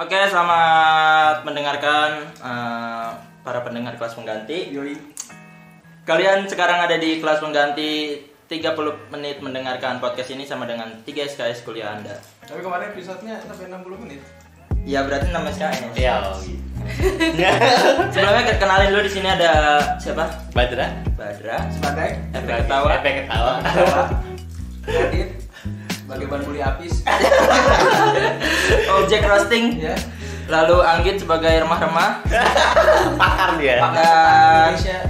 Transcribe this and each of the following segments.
Oke, selamat mendengarkan eh, para pendengar kelas pengganti. Yoi. Kalian sekarang ada di kelas pengganti 30 menit mendengarkan podcast ini sama dengan 3 SKS kuliah Anda. Tapi kemarin episodenya sampai 60 menit. Ya berarti 6 SKS. Iya, gitu. Sebelumnya kenalin dulu di sini ada siapa? Badra. Badra, Sebagai efek ketawa, Efek ketawa. Radit sebagai ban buli apis. objek roasting, ya. lalu Anggit sebagai remah-remah. Pakar dia. Indonesia.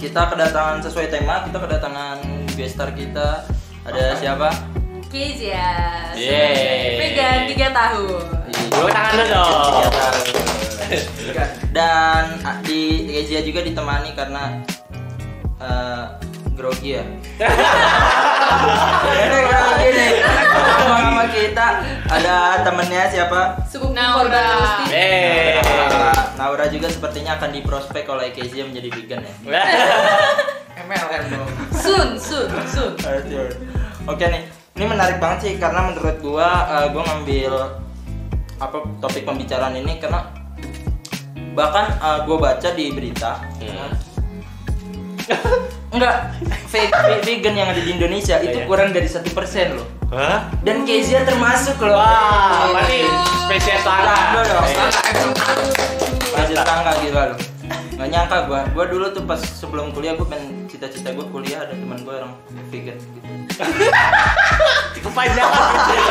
kita kedatangan sesuai tema, kita kedatangan guest star kita. Ada siapa? Kezia Yeay. Vegan 3 tahun Tepuk tangan dong. Tiga tahun. Tiga. Dan ah, di Kezia juga ditemani karena eh, grogi ya. Ini grogi nih. Sama kita ada temennya siapa? Subuk Nah, Naura Yeay. Naura. Naura juga sepertinya akan diprospek oleh Kezia menjadi vegan ya. MLM dong. Sun, Sun, Sun Oke nih, ini menarik banget sih karena menurut gua eh, gua ngambil apa topik pembicaraan ini karena bahkan eh, gua baca di berita Hmm. enggak ve- ve- vegan yang ada di Indonesia itu Iya. kurang dari satu persen loh Hah? dan Kezia termasuk loh Wah, berarti spesies Tangga Eh, masih tangga gitu loh nggak nyangka gua gua dulu tuh pas sebelum kuliah gua pengen cita-cita gua kuliah ada teman gua orang vegan gitu Kepanjangan.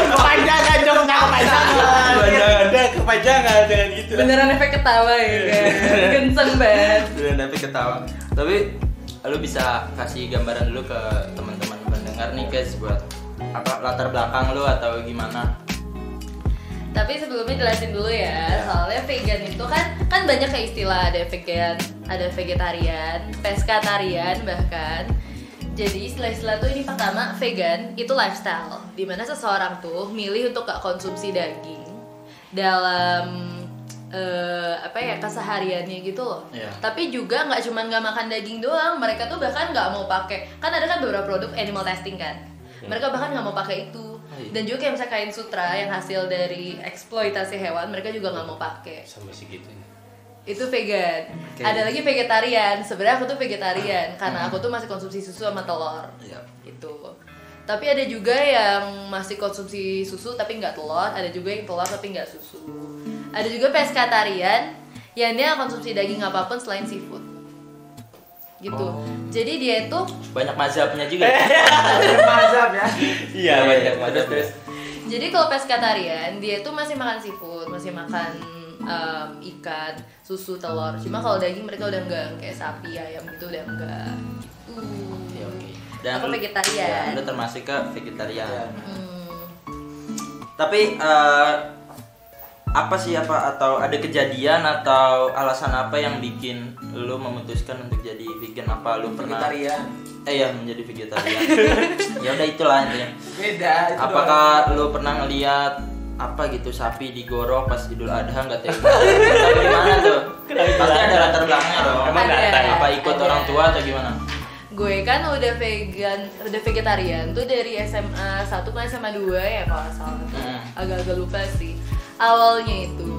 Kepanjangan jokesnya kepanjangan. Kepanjangan. Kepanjangan dengan gitu. Beneran efek ketawa ya kan Kenceng banget Udah tapi ketawa. Tapi lu bisa kasih gambaran dulu ke teman-teman pendengar nih guys buat apa latar belakang lu atau gimana? Tapi sebelumnya jelasin dulu Ya. ya Soalnya vegan itu kan Kan banyak kayak istilah Ada vegan Ada vegetarian Peskatarian bahkan jadi istilah-istilah tuh ini pertama vegan itu lifestyle di mana seseorang tuh milih untuk gak konsumsi daging dalam eh, apa ya kesehariannya gitu loh. Iya. tapi juga nggak cuman nggak makan daging doang mereka tuh bahkan nggak mau pakai. Kan ada kan beberapa produk animal testing kan? Mereka bahkan nggak mau pakai itu. Iya. dan juga kayak misalnya kain sutra yang hasil dari eksploitasi hewan mereka juga nggak mau pakai. Sampai segitunya. itu vegan. Oke. ada lagi vegetarian. Sebenarnya aku tuh vegetarian karena aku tuh masih konsumsi susu sama telur. Iya. gitu. Tapi ada juga yang masih konsumsi susu tapi nggak telur ada juga yang telur tapi nggak susu ada juga peskatarian yang dia konsumsi daging apa pun selain seafood gitu Oh. jadi dia itu Banyak mazhabnya juga. Mazhab ya. Iya, banyak banget. Terus terus. jadi kalau peskatarian dia tuh masih makan seafood masih makan em, ikan susu telur cuma kalau daging mereka udah enggak kayak sapi ayam gitu udah enggak gitu Oke oke. Aku lu- vegetarian. ya, lu termasuk ke vegetarian. Hmm. Tapi eh, apa sih apa atau ada kejadian atau alasan apa yang bikin lu memutuskan untuk jadi vegan? Apa lu pernah Vegetarian. Eh ya menjadi vegetarian. ya udah itulah intinya. Beda itu Apakah lu pernah ngeliat apa gitu sapi digorok pas Idul Adha nggak Atau gimana tuh? Pasti ada latar belakangnya dong. Emang Ada. Apa ikut Ada. orang tua atau gimana? gue kan udah vegan udah vegetarian tuh dari SMA 1 ke SMA 2 ya kalau salah Hmm. agak-agak lupa sih awalnya itu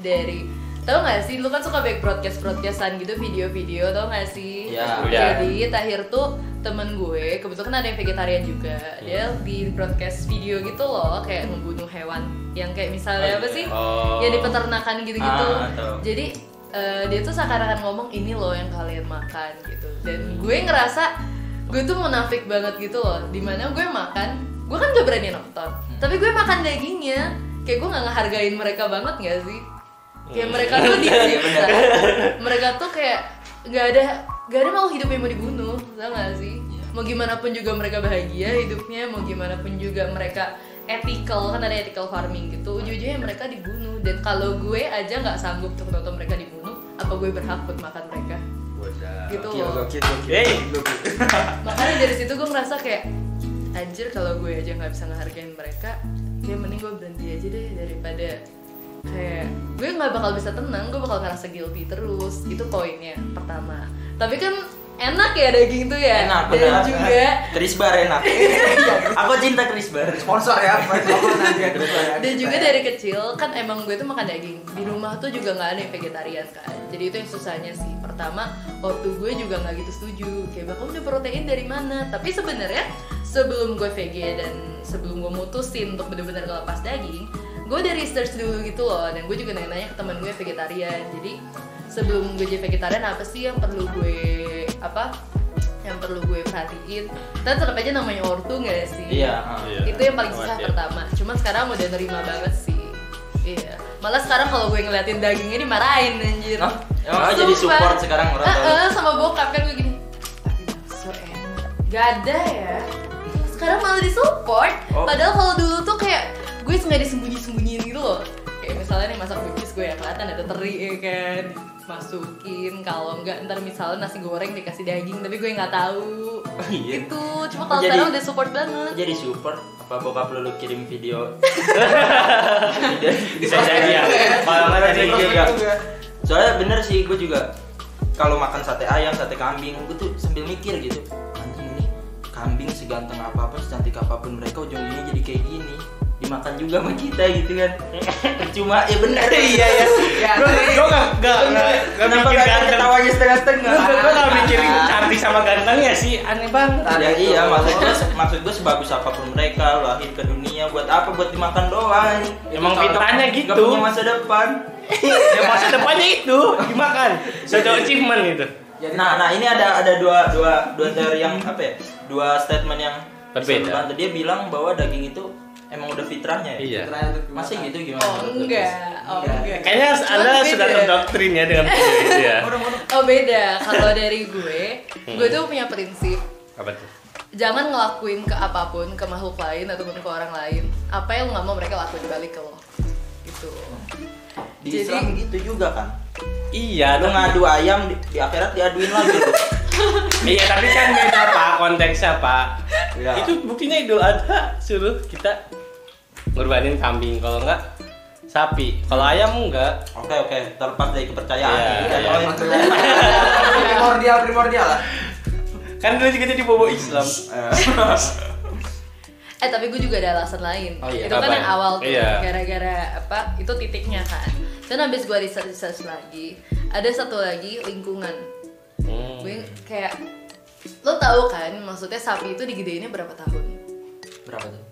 dari tau gak sih lu kan suka back broadcast broadcastan gitu video-video tau gak sih? Ya. Udah. jadi Tahir tuh temen gue kebetulan ada yang vegetarian juga dia di broadcast video gitu loh kayak membunuh hewan yang kayak misalnya apa sih? Oh. yang di peternakan gitu-gitu. Ah, jadi eh, dia tuh seakan-akan ngomong ini loh yang kalian makan gitu. Dan gue ngerasa gue tuh munafik banget gitu loh di mana gue makan gue kan gak berani nonton tapi gue makan dagingnya kayak gue nggak ngehargain mereka banget gak sih? Kayak mereka tuh disiksa mereka tuh kayak nggak ada nggak ada makhluk hidup yang mau dibunuh tau gak sih? Mau gimana pun juga mereka bahagia hidupnya mau gimana pun juga mereka ethical kan ada ethical farming gitu. Ujung-ujungnya mereka dibunuh. Dan kalau gue aja nggak sanggup untuk nonton mereka dibunuh apa gue berhak buat makan mereka? Gitu Gokil, loh. makanya dari situ gue ngerasa kayak anjir kalau gue aja nggak bisa ngehargain mereka kayak mending gue berhenti aja deh daripada kayak gue nggak bakal bisa tenang gue bakal ngerasa guilty terus itu poinnya pertama tapi kan enak ya daging tuh ya Enak, dan benar. juga Chris Bar enak. Aku cinta Chris Bar. Sponsor ya, ya ya. dan juga dari kecil kan emang gue tuh makan daging di rumah tuh juga nggak ada yang vegetarian kan jadi itu yang susahnya sih pertama waktu gue juga nggak gitu setuju kayak bakal udah protein dari mana tapi sebenarnya sebelum gue VG dan sebelum gue mutusin untuk bener-bener ngelepas daging gue udah research dulu gitu loh. Dan gue juga nanya-nanya ke teman gue vegetarian. Jadi sebelum gue jadi vegetarian apa sih yang perlu gue apa yang perlu gue perhatiin? Dan tetap aja namanya ortu nggak sih? Iya. Iya. itu yang paling susah Khawatir. pertama. Cuman sekarang udah nerima banget sih. Iya. Malah sekarang kalau gue ngeliatin dagingnya dimarahin anjir? Emang oh, jadi support sekarang orang Eh, tua. eh, sama bokap kan gue gini tapi bakso enak. Gak ada ya sekarang malah disupport Oh. padahal kalau dulu tuh kayak gue sengaja disembunyi-sembunyiin gitu loh kayak misalnya nih masak cookies gue ya kelihatan ada teri ya kan masukin kalau enggak ntar misalnya nasi goreng dikasih daging tapi gue nggak tahu Oh, iya. itu cuma kalau sekarang udah support banget Jadi support apa bokap lu, lu kirim video Bisa jadi ya. Kalau nggak jadi juga. Soalnya bener sih gue juga kalau makan sate ayam, sate kambing, gue tuh sambil mikir gitu. Kambing seganteng apa pun, secantik apa pun mereka ujung-ujungnya jadi kayak gini. Dimakan juga sama kita gitu kan. Percuma, ya bener. Iya ya. Ya, Gue nggak nggak Kenapa gak ganteng. ketawanya setengah-setengah? Gue gue nggak mikirin cantik sama gantengnya sih. Aneh banget. Ya iya, maksud gue, maksud gue sebagus apa pun mereka lahir ke dunia buat apa? Buat dimakan doang. Emang fitrahnya gitu. punya masa depan. Ya masa depannya itu dimakan. Suatu achievement gitu. Jadi- Nah, nah ini ada ada dua dua dua teori yang apa ya? Dua statement yang Berbeda. Dia bilang bahwa daging itu emang udah fitrahnya ya. Iya. Gimana? Masih gitu gimana? oh enggak oh Enggak. enggak Kayaknya anda beda. sudah terdoktrin ya dengan ya. Oh beda. Kalau dari gue, gue tuh punya prinsip Apa tuh? jangan ngelakuin ke apa pun ke makhluk lain ataupun ke orang lain apa yang lo nggak mau mereka lakuin balik ke lo gitu Di Jadi- Islam gitu juga kan. Iya, Lu tapi- ngadu ayam di, di akhirat diaduin lagi. Iya tapi kan beda pak konteksnya pak. Iya. Itu buktinya Idul Adha suruh kita ngorbanin kambing kalau enggak sapi. Kalau ayam enggak. Oke oke, terlepas dari kepercayaan. Iya, Kita iya. ngomongin Maksudnya primordial primordial lah. Kan dulu juga jadi bobo Islam. eh tapi gue juga ada alasan lain Oh iya, itu kan apa? yang awal tuh Iya. gara-gara apa itu titiknya kan dan habis gue research research lagi ada satu lagi lingkungan Hmm. gue kayak lo tahu kan maksudnya sapi itu digedeinnya berapa tahun Berapa tuh?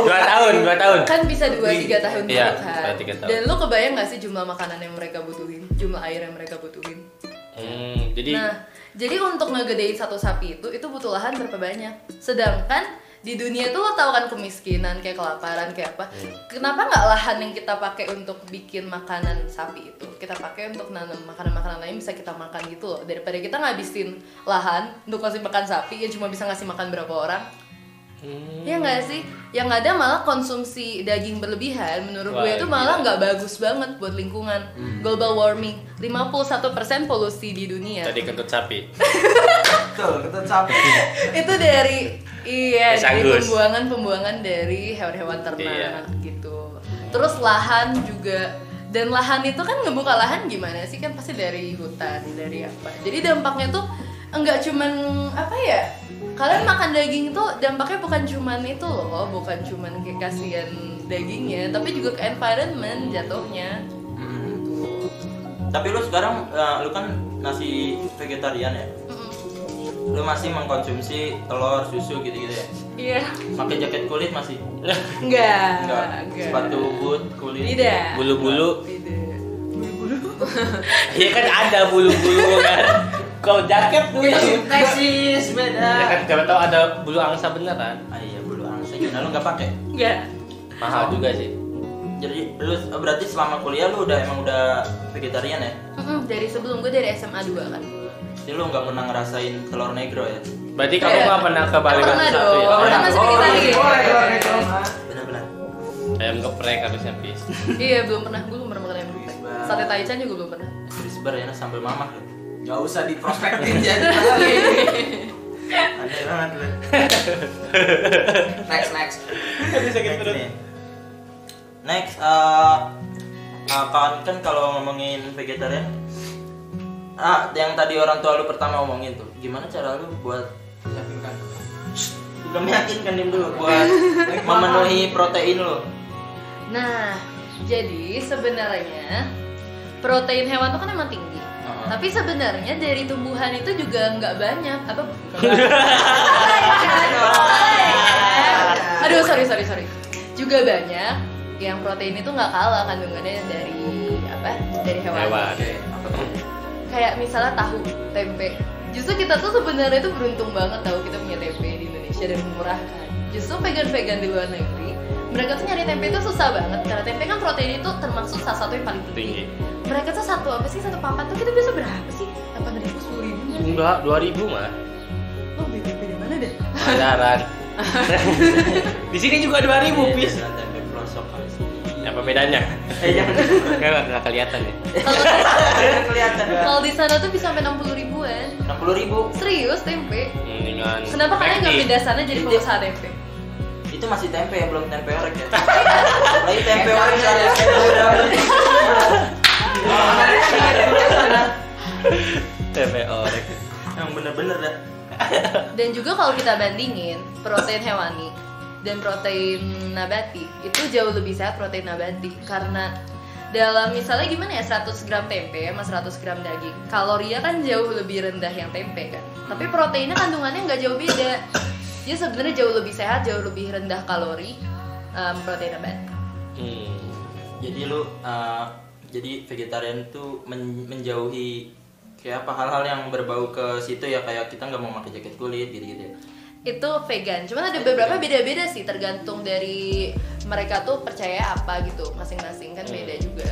Dua tahun, dua tahun. kan bisa dua tiga tahun Iya, kan dua, tahun. dan lo kebayang gak sih jumlah makanan yang mereka butuhin jumlah air yang mereka butuhin Hmm, jadi Nah, jadi untuk ngegedein satu sapi itu itu butuh lahan berapa banyak? Sedangkan di dunia tuh lo tau kan kemiskinan kayak kelaparan kayak apa? Kenapa nggak lahan yang kita pakai untuk bikin makanan sapi itu kita pakai untuk nanam makanan-makanan lain bisa kita makan gitu loh daripada kita ngabisin lahan untuk kasih makan sapi yang cuma bisa ngasih makan berapa orang? Hmm. Ya nggak sih? Yang ada malah konsumsi daging berlebihan menurut Wah, gue itu malah gila. nggak bagus banget buat lingkungan. Global warming, 51% polusi di dunia. tadi kentut sapi. Betul, ketut sapi. itu dari iya dari pembuangan-pembuangan dari hewan-hewan ternak Iya. gitu. Terus lahan juga dan lahan itu kan ngebuka lahan gimana sih kan pasti dari hutan, dari apa. Jadi dampaknya tuh enggak cuman apa ya? Kalian makan daging itu dampaknya bukan cuman itu loh, bukan cuman kayak kasihan dagingnya, tapi juga ke environment jatuhnya. Hmm. Tapi lu sekarang eh, lu kan nasi vegetarian ya? Mm-mm. Lu masih mengkonsumsi telur, susu gitu-gitu ya? Iya. Pakai jaket kulit masih? Enggak, Enggak. enggak. Sepatu boot kulit. Tidak. Bulu-bulu. Tidak. Iya kan ada bulu-bulu kan. Kalau jaket tuh ya beda. kan siapa tahu ada bulu angsa beneran. Ah iya bulu angsa gimana lu nggak pakai? Enggak. Mahal juga sih. Jadi lu oh, berarti selama kuliah lu udah emang udah vegetarian ya? Mm-mm, dari sebelum gue dari SMA 2 kan Jadi lu nggak pernah ngerasain telur negro ya? Berarti kamu Iya. nggak pernah ke Bali Pernah satu ya? Oh, pernah. masih Oh, vegetarian. Benar-benar. Ayam geprek harusnya pis. iya belum pernah gue belum pernah makan ayam geprek sate taichan juga belum pernah Crisper ya sambal mamah lu. Gak usah diprospekin jadi kali. Aneh banget lu. Next, next. Next nih. Next, eh, eh, kawan kan kalau ngomongin vegetarian, ah yang tadi orang tua lu pertama omongin tuh gimana cara lu buat Yakinkan. udah meyakinkan dim dulu buat memenuhi protein lu Nah, jadi sebenarnya protein hewan tuh kan emang tinggi. Tapi sebenarnya dari tumbuhan itu juga nggak banyak. Apa? Aduh, sorry sorry sorry. Juga banyak yang protein itu nggak kalah kandungannya dari apa? Dari hewan. Hewan. Kayak misalnya tahu, tempe. Justru kita tuh sebenarnya tuh beruntung banget tahu kita punya tempe di Indonesia dan murah kan. Justru vegan-vegan di luar negeri, mereka tuh nyari tempe itu susah banget karena tempe kan protein itu termasuk salah satu yang paling tinggi. Tinggi. Mereka tuh satu apa sih satu papan tuh kita bisa berapa sih? Delapan ribu, sepuluh ribu? Enggak, 2000 mah. Lo beli tempe di mana deh? Pasaran. Di sini juga 2000 pis. Biasa tempe pelosok kali sini Apa bedanya? eh jangan Enggak enggak kelihatan ya. Kelihatan kalau di sana tuh bisa sampai enam puluh ribuan. enam puluh ribu Serius tempe? Mendingan. Kenapa kalian nggak pindah sana jadi pengusaha tempe? itu masih tempe ya belum tempe orek ya lagi tempe orek saya udah TP orek. yang bener-bener dah. Dan juga kalau kita bandingin protein hewani dan protein nabati itu jauh lebih sehat protein nabati. Karena dalam misalnya gimana ya 100 gram tempe sama 100 gram daging kalorinya kan jauh lebih rendah yang tempe kan. Tapi proteinnya kandungannya nggak jauh beda. Jadi sebenarnya jauh lebih sehat jauh lebih rendah kalori em, protein nabati. Hmm. jadi lu uh, jadi vegetarian tuh men- menjauhi kayak apa hal-hal yang berbau ke situ ya kayak kita nggak mau pakai jaket kulit gitu-gitu ya. Itu vegan. Cuman ada beberapa beda-beda sih tergantung dari mereka tuh percaya apa gitu masing-masing kan beda juga.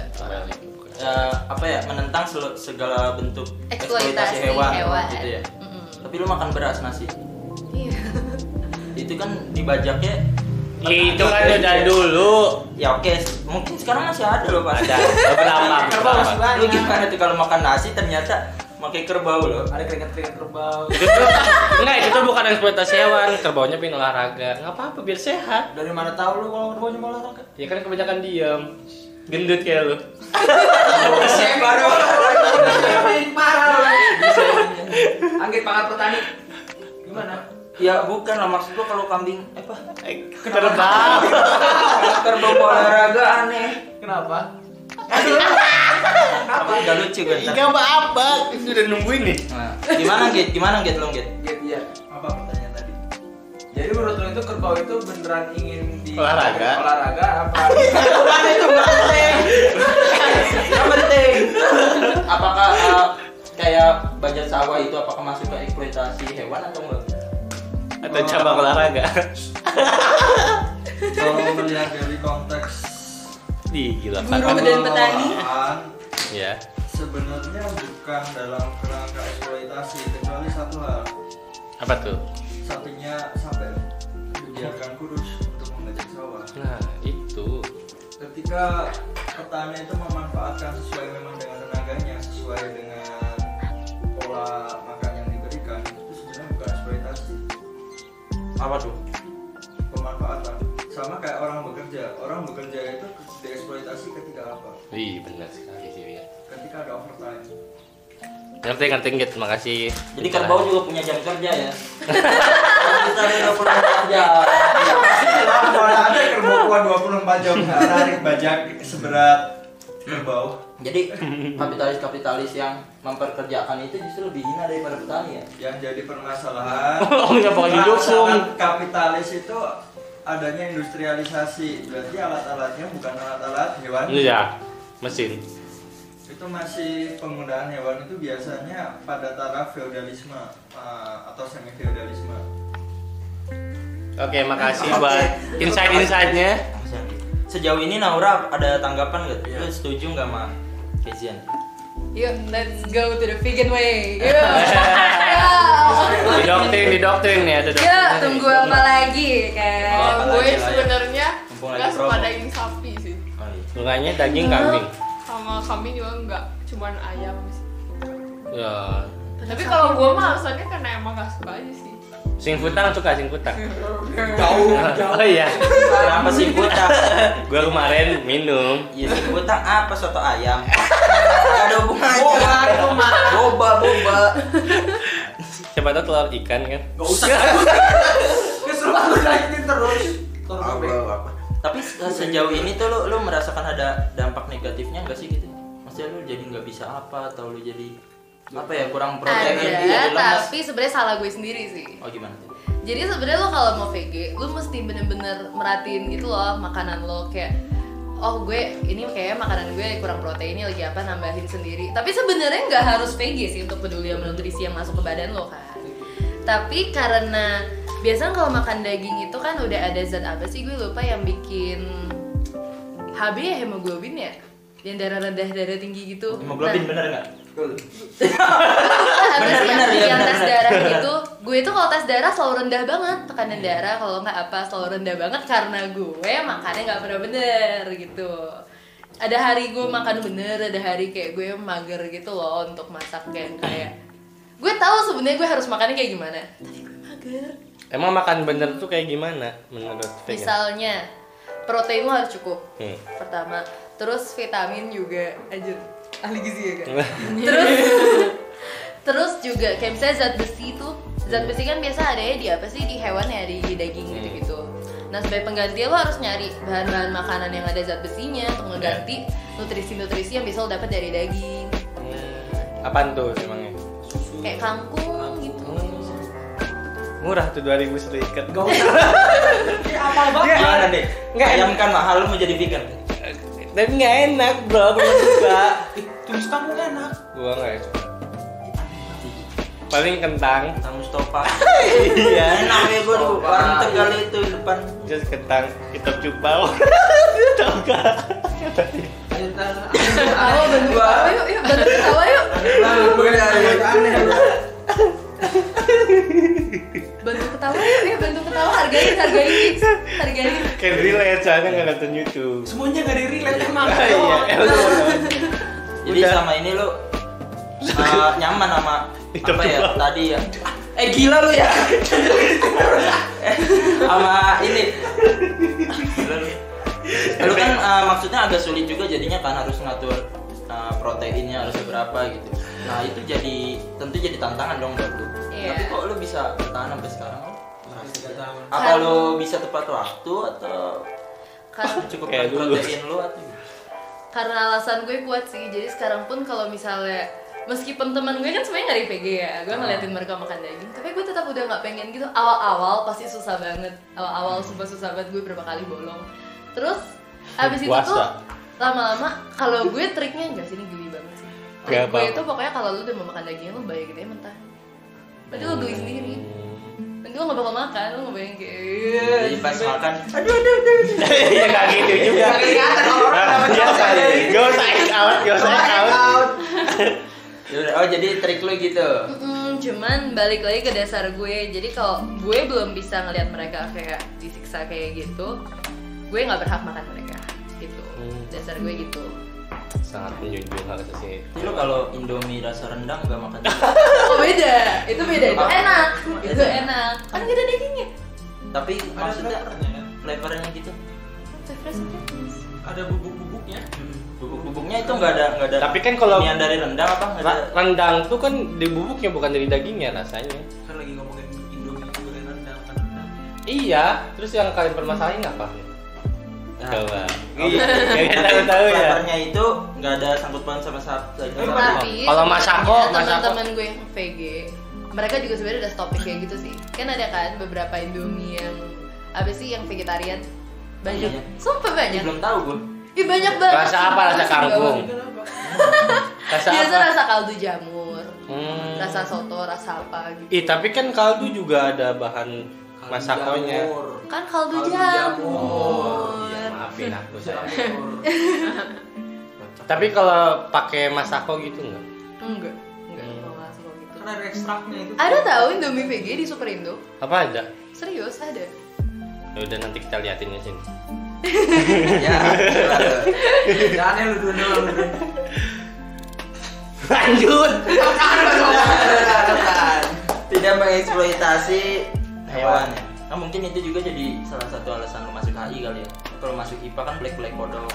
Eh, apa ya menentang segala bentuk eksploitasi hewan, hewan, gitu ya. Mm-mm. tapi lu makan beras nasi? Iya. itu kan dibajaknya Itu kan udah dulu. ya oke mungkin sekarang masih ada loh pak Ada beberapa. Kerbau masih banyak. lu gimana tuh kalau makan nasi ternyata pakai kerbau loh Ada keringat-keringat kerbau. Itu tuh enggak, itu tuh bukan eksploitasi hewan, kerbaunya pengen olahraga. Enggak apa-apa biar sehat. Dari mana tahu lu kalau kerbaunya mau olahraga? Ya kan kebanyakan diam. Gendut kayak lu. Saya baru. Paling parah. Anggit pangat petani. Gimana? Ya bukan lah maksud gua kalau kambing apa Kerbau. kerbau olahraga aneh Kenapa? apa gak lucu kan Enggak apa-apa. Sudah nungguin nih. nah, gimana git gimana git lo git Gitu ya. Apa pertanyaan tadi? Jadi menurut lu itu kerbau itu beneran ingin di Olahraga. olahraga apa? bukan itu penting yang penting apakah uh, kayak bajak sawah itu apakah masuk ke eksploitasi hewan atau enggak Atau cabang olahraga. kalau melihat dari konteks Di gila Guru kan. dan petani. Ya. sebenarnya bukan dalam kerangka eksploitasi kecuali satu hal Apa tuh? sapinya sampai dibiarkan kurus untuk mengajak sawah Nah, itu. ketika petani itu memanfaatkan sesuai memang dengan tenaganya sesuai dengan pola apa tuh pemanfaatan. Sama kayak orang bekerja. Orang bekerja itu dieksploitasi ketika apa? Wih, benar sekali sih, ya. ketika ada overtime. Ngerti ngerti gitu, makasih. jadi kerbau juga punya jam kerja ya? Kita ada 24 jam Mana ada kerbau kuat 24 jam. Tarik bajak seberat kerbau. Jadi kapitalis-kapitalis yang memperkerjakan itu justru lebih hina daripada petani ya? Yang jadi permasalahan. Oh, didukung. permasalahan kapitalis itu adanya industrialisasi. Berarti alat-alatnya bukan alat-alat hewan. Iya, mesin. itu masih penggunaan hewan itu biasanya pada taraf feodalisme uh, atau semi feodalisme Oke, makasih buat insight-insightnya. Sejauh ini Naura ada tanggapan nggak? Lu setuju nggak sama Kezian? Yuk, let's go to the vegan way. Yuk. Didoktrin, didoktrin nih, ada Yuk, tunggu apa lagi kan? Oh, apa gue ya? sebenarnya nggak suka daging sapi sih Oh, iya. Sukanya daging kambing. sama kambing juga enggak cuman ayam sih Ya. tapi kalau gue mah alasannya karena emang gak suka aja sih Sing futang suka sing futang. Jauh, Oh iya. Kenapa sih buta? Gua kemarin minum. Ya sih buta apa soto ayam? Gak ada hubungannya. Boba, boba. Siapa tahu telur ikan kan? Gak usah. Kesel banget lanjutin terus. Terus Apa, apa. Tapi se- sejauh ini tuh lu, lu merasakan ada dampak negatifnya nggak sih gitu? Maksudnya lu jadi nggak bisa apa atau lu jadi apa ya kurang protein ada lemas? tapi sebenarnya salah gue sendiri sih. Oh gimana tuh? jadi sebenarnya lo kalau mau VG lo mesti bener-bener merhatiin gitu loh makanan lo. Kayak oh gue ini kayaknya makanan gue kurang proteinnya lagi apa nambahin sendiri. Tapi sebenarnya nggak harus VG sih untuk peduli sama nutrisi yang masuk ke badan lo kan. Tapi karena biasanya kalau makan daging itu kan udah ada zat apa sih? Gue lupa yang bikin HB ya hemoglobin ya? Yang darah rendah darah tinggi gitu. Hemoglobin Nah, bener nggak? Apa Bener, sih yang, bener, ya, yang bener, tes darah itu gue itu kalau tes darah selalu rendah banget. Tekanan darah kalau nggak apa selalu rendah banget. Karena gue makannya nggak pernah bener gitu. Ada hari gue makan bener ada hari kayak gue mager gitu loh untuk masak yang kayak gue tahu sebenarnya gue harus makannya kayak gimana. Tapi gue mager. Emang makan bener tuh kayak gimana menurut vegan? misalnya protein lo harus cukup Hmm. pertama. Terus vitamin juga anjir ahli gizi ya kan terus terus juga kayak misalnya zat besi itu zat besi kan biasa adanya di apa sih di hewan ya di daging gitu gitu nah sebagai pengganti lo harus nyari bahan-bahan makanan yang ada zat besinya untuk mengganti nutrisi-nutrisi yang bisa lo dapat dari daging Hmm. Apaan tuh emangnya? kayak kangkung gitu Murah tuh 2000 satu ikat. Gak usah. Ini apal banget. Gimana deh? Nggak, Ayam kan mahal lu mau jadi vegan? Tapi nggak enak bro, nggak suka. Terus kamu enak. Gua nggak suka. Paling kentang, Tang Mustafa. iya. Enak ya gua di warung Tegal itu di depan. Terus kentang hitam cupau. Tahu gak? Ayo bantu ketawa yuk yuk bantu ketawa yuk aneh. bantu ketawa yuk yuk bantu ketawa hargain hargain hargain Kayak relate soalnya nggak nonton YouTube. Semuanya gak di-relate emang. Iya. Jadi Udah. sama ini lu uh, nyaman sama apa ya tadi ya? Eh gila lu ya. Sama ini. Gila lu. Lu kan uh, maksudnya agak sulit juga jadinya kan harus ngatur uh, proteinnya harus berapa gitu. Nah itu jadi tentu jadi tantangan dong buat lu. Iya. Tapi kok lu bisa bertahan sampai sekarang? Lu. Apa lu bisa tepat waktu atau cukup Kayak dulu. protein lu atau? Karena alasan gue kuat sih. Jadi sekarang pun kalau misalnya meskipun teman gue kan sebenarnya nggak di PG ya. Gue ngeliatin mereka makan daging. Tapi gue tetap udah nggak pengen gitu. Awal-awal pasti susah banget. Awal-awal sumpah susah banget. Gue berapa kali bolong. Terus abis itu tuh lama-lama kalau gue triknya enggak sih ini geli banget sih. Trik gue itu pokoknya kalau lu udah mau makan daging lu bayar gitu ya mentah. Berarti lu geli sendiri lu gak bakal makan lu ngebayang kayak Jadi pas makan, aduh aduh aduh. Iya nggak gitu juga. Ya. Gak usah act out, gak usah out. Yaudah, Oh jadi trik lu gitu. Cuman balik lagi ke dasar gue jadi kalau gue belum bisa ngelihat mereka kayak disiksa kayak gitu gue nggak berhak makan mereka gitu Hmm. dasar gue gitu Sangat menjunjung hal. Jadi lu kalau Indomie rasa rendang gak makan oh beda itu beda itu enak itu enak kan gak ada dagingnya Tapi Ada maksudnya flavornya kan? flavornya gitu. Ada bubuk-bubuknya. Bubuk-bubuknya itu nggak ada nggak ada. Tapi kan kalau- yang dari rendang apa ada? Rendang tuh kan di bubuknya bukan dari dagingnya rasanya. Kan lagi ngomongin Indomie goreng rendang kan. Iya, terus yang kalian permasalahin apa? Coba. Oh, Iya, jadi kalian tahu-tahu ya. Flavornya itu nggak ada sangkut paut sama. Eh, tapi Kalau Masako, Masako. teman-teman gue yang VG mereka juga sebenarnya udah stopin kayak gitu sih kan ada kan beberapa Indomie yang apa sih yang vegetarian banyak Iya. sumpah banyak belum tahu gue. Ih banyak banget Rasa apa? Rasa kangkung. Rasa biasa apa? rasa kaldu jamur Hmm. rasa soto rasa apa gitu Ih, tapi kan kaldu juga ada bahan masakonya. Jamur. kan kaldu, Kaldu jamur, Iya, maafin aku saya. Jamur. Tapi kalau pakai masako gitu nggak? enggak enggak Hmm. gitu Kan ada ekstraknya itu. ada tahu Indomie VG di Super Indo Apa ada? serius ada Ya udah nanti kita liatin ya sini. Ya. Jangan ya lu dulu lu dulu. Lanjut. tidak mengeksploitasi hewan ya nah, mungkin itu juga jadi salah satu alasan lu masuk HI kali ya kalau masuk IPA kan black black kodok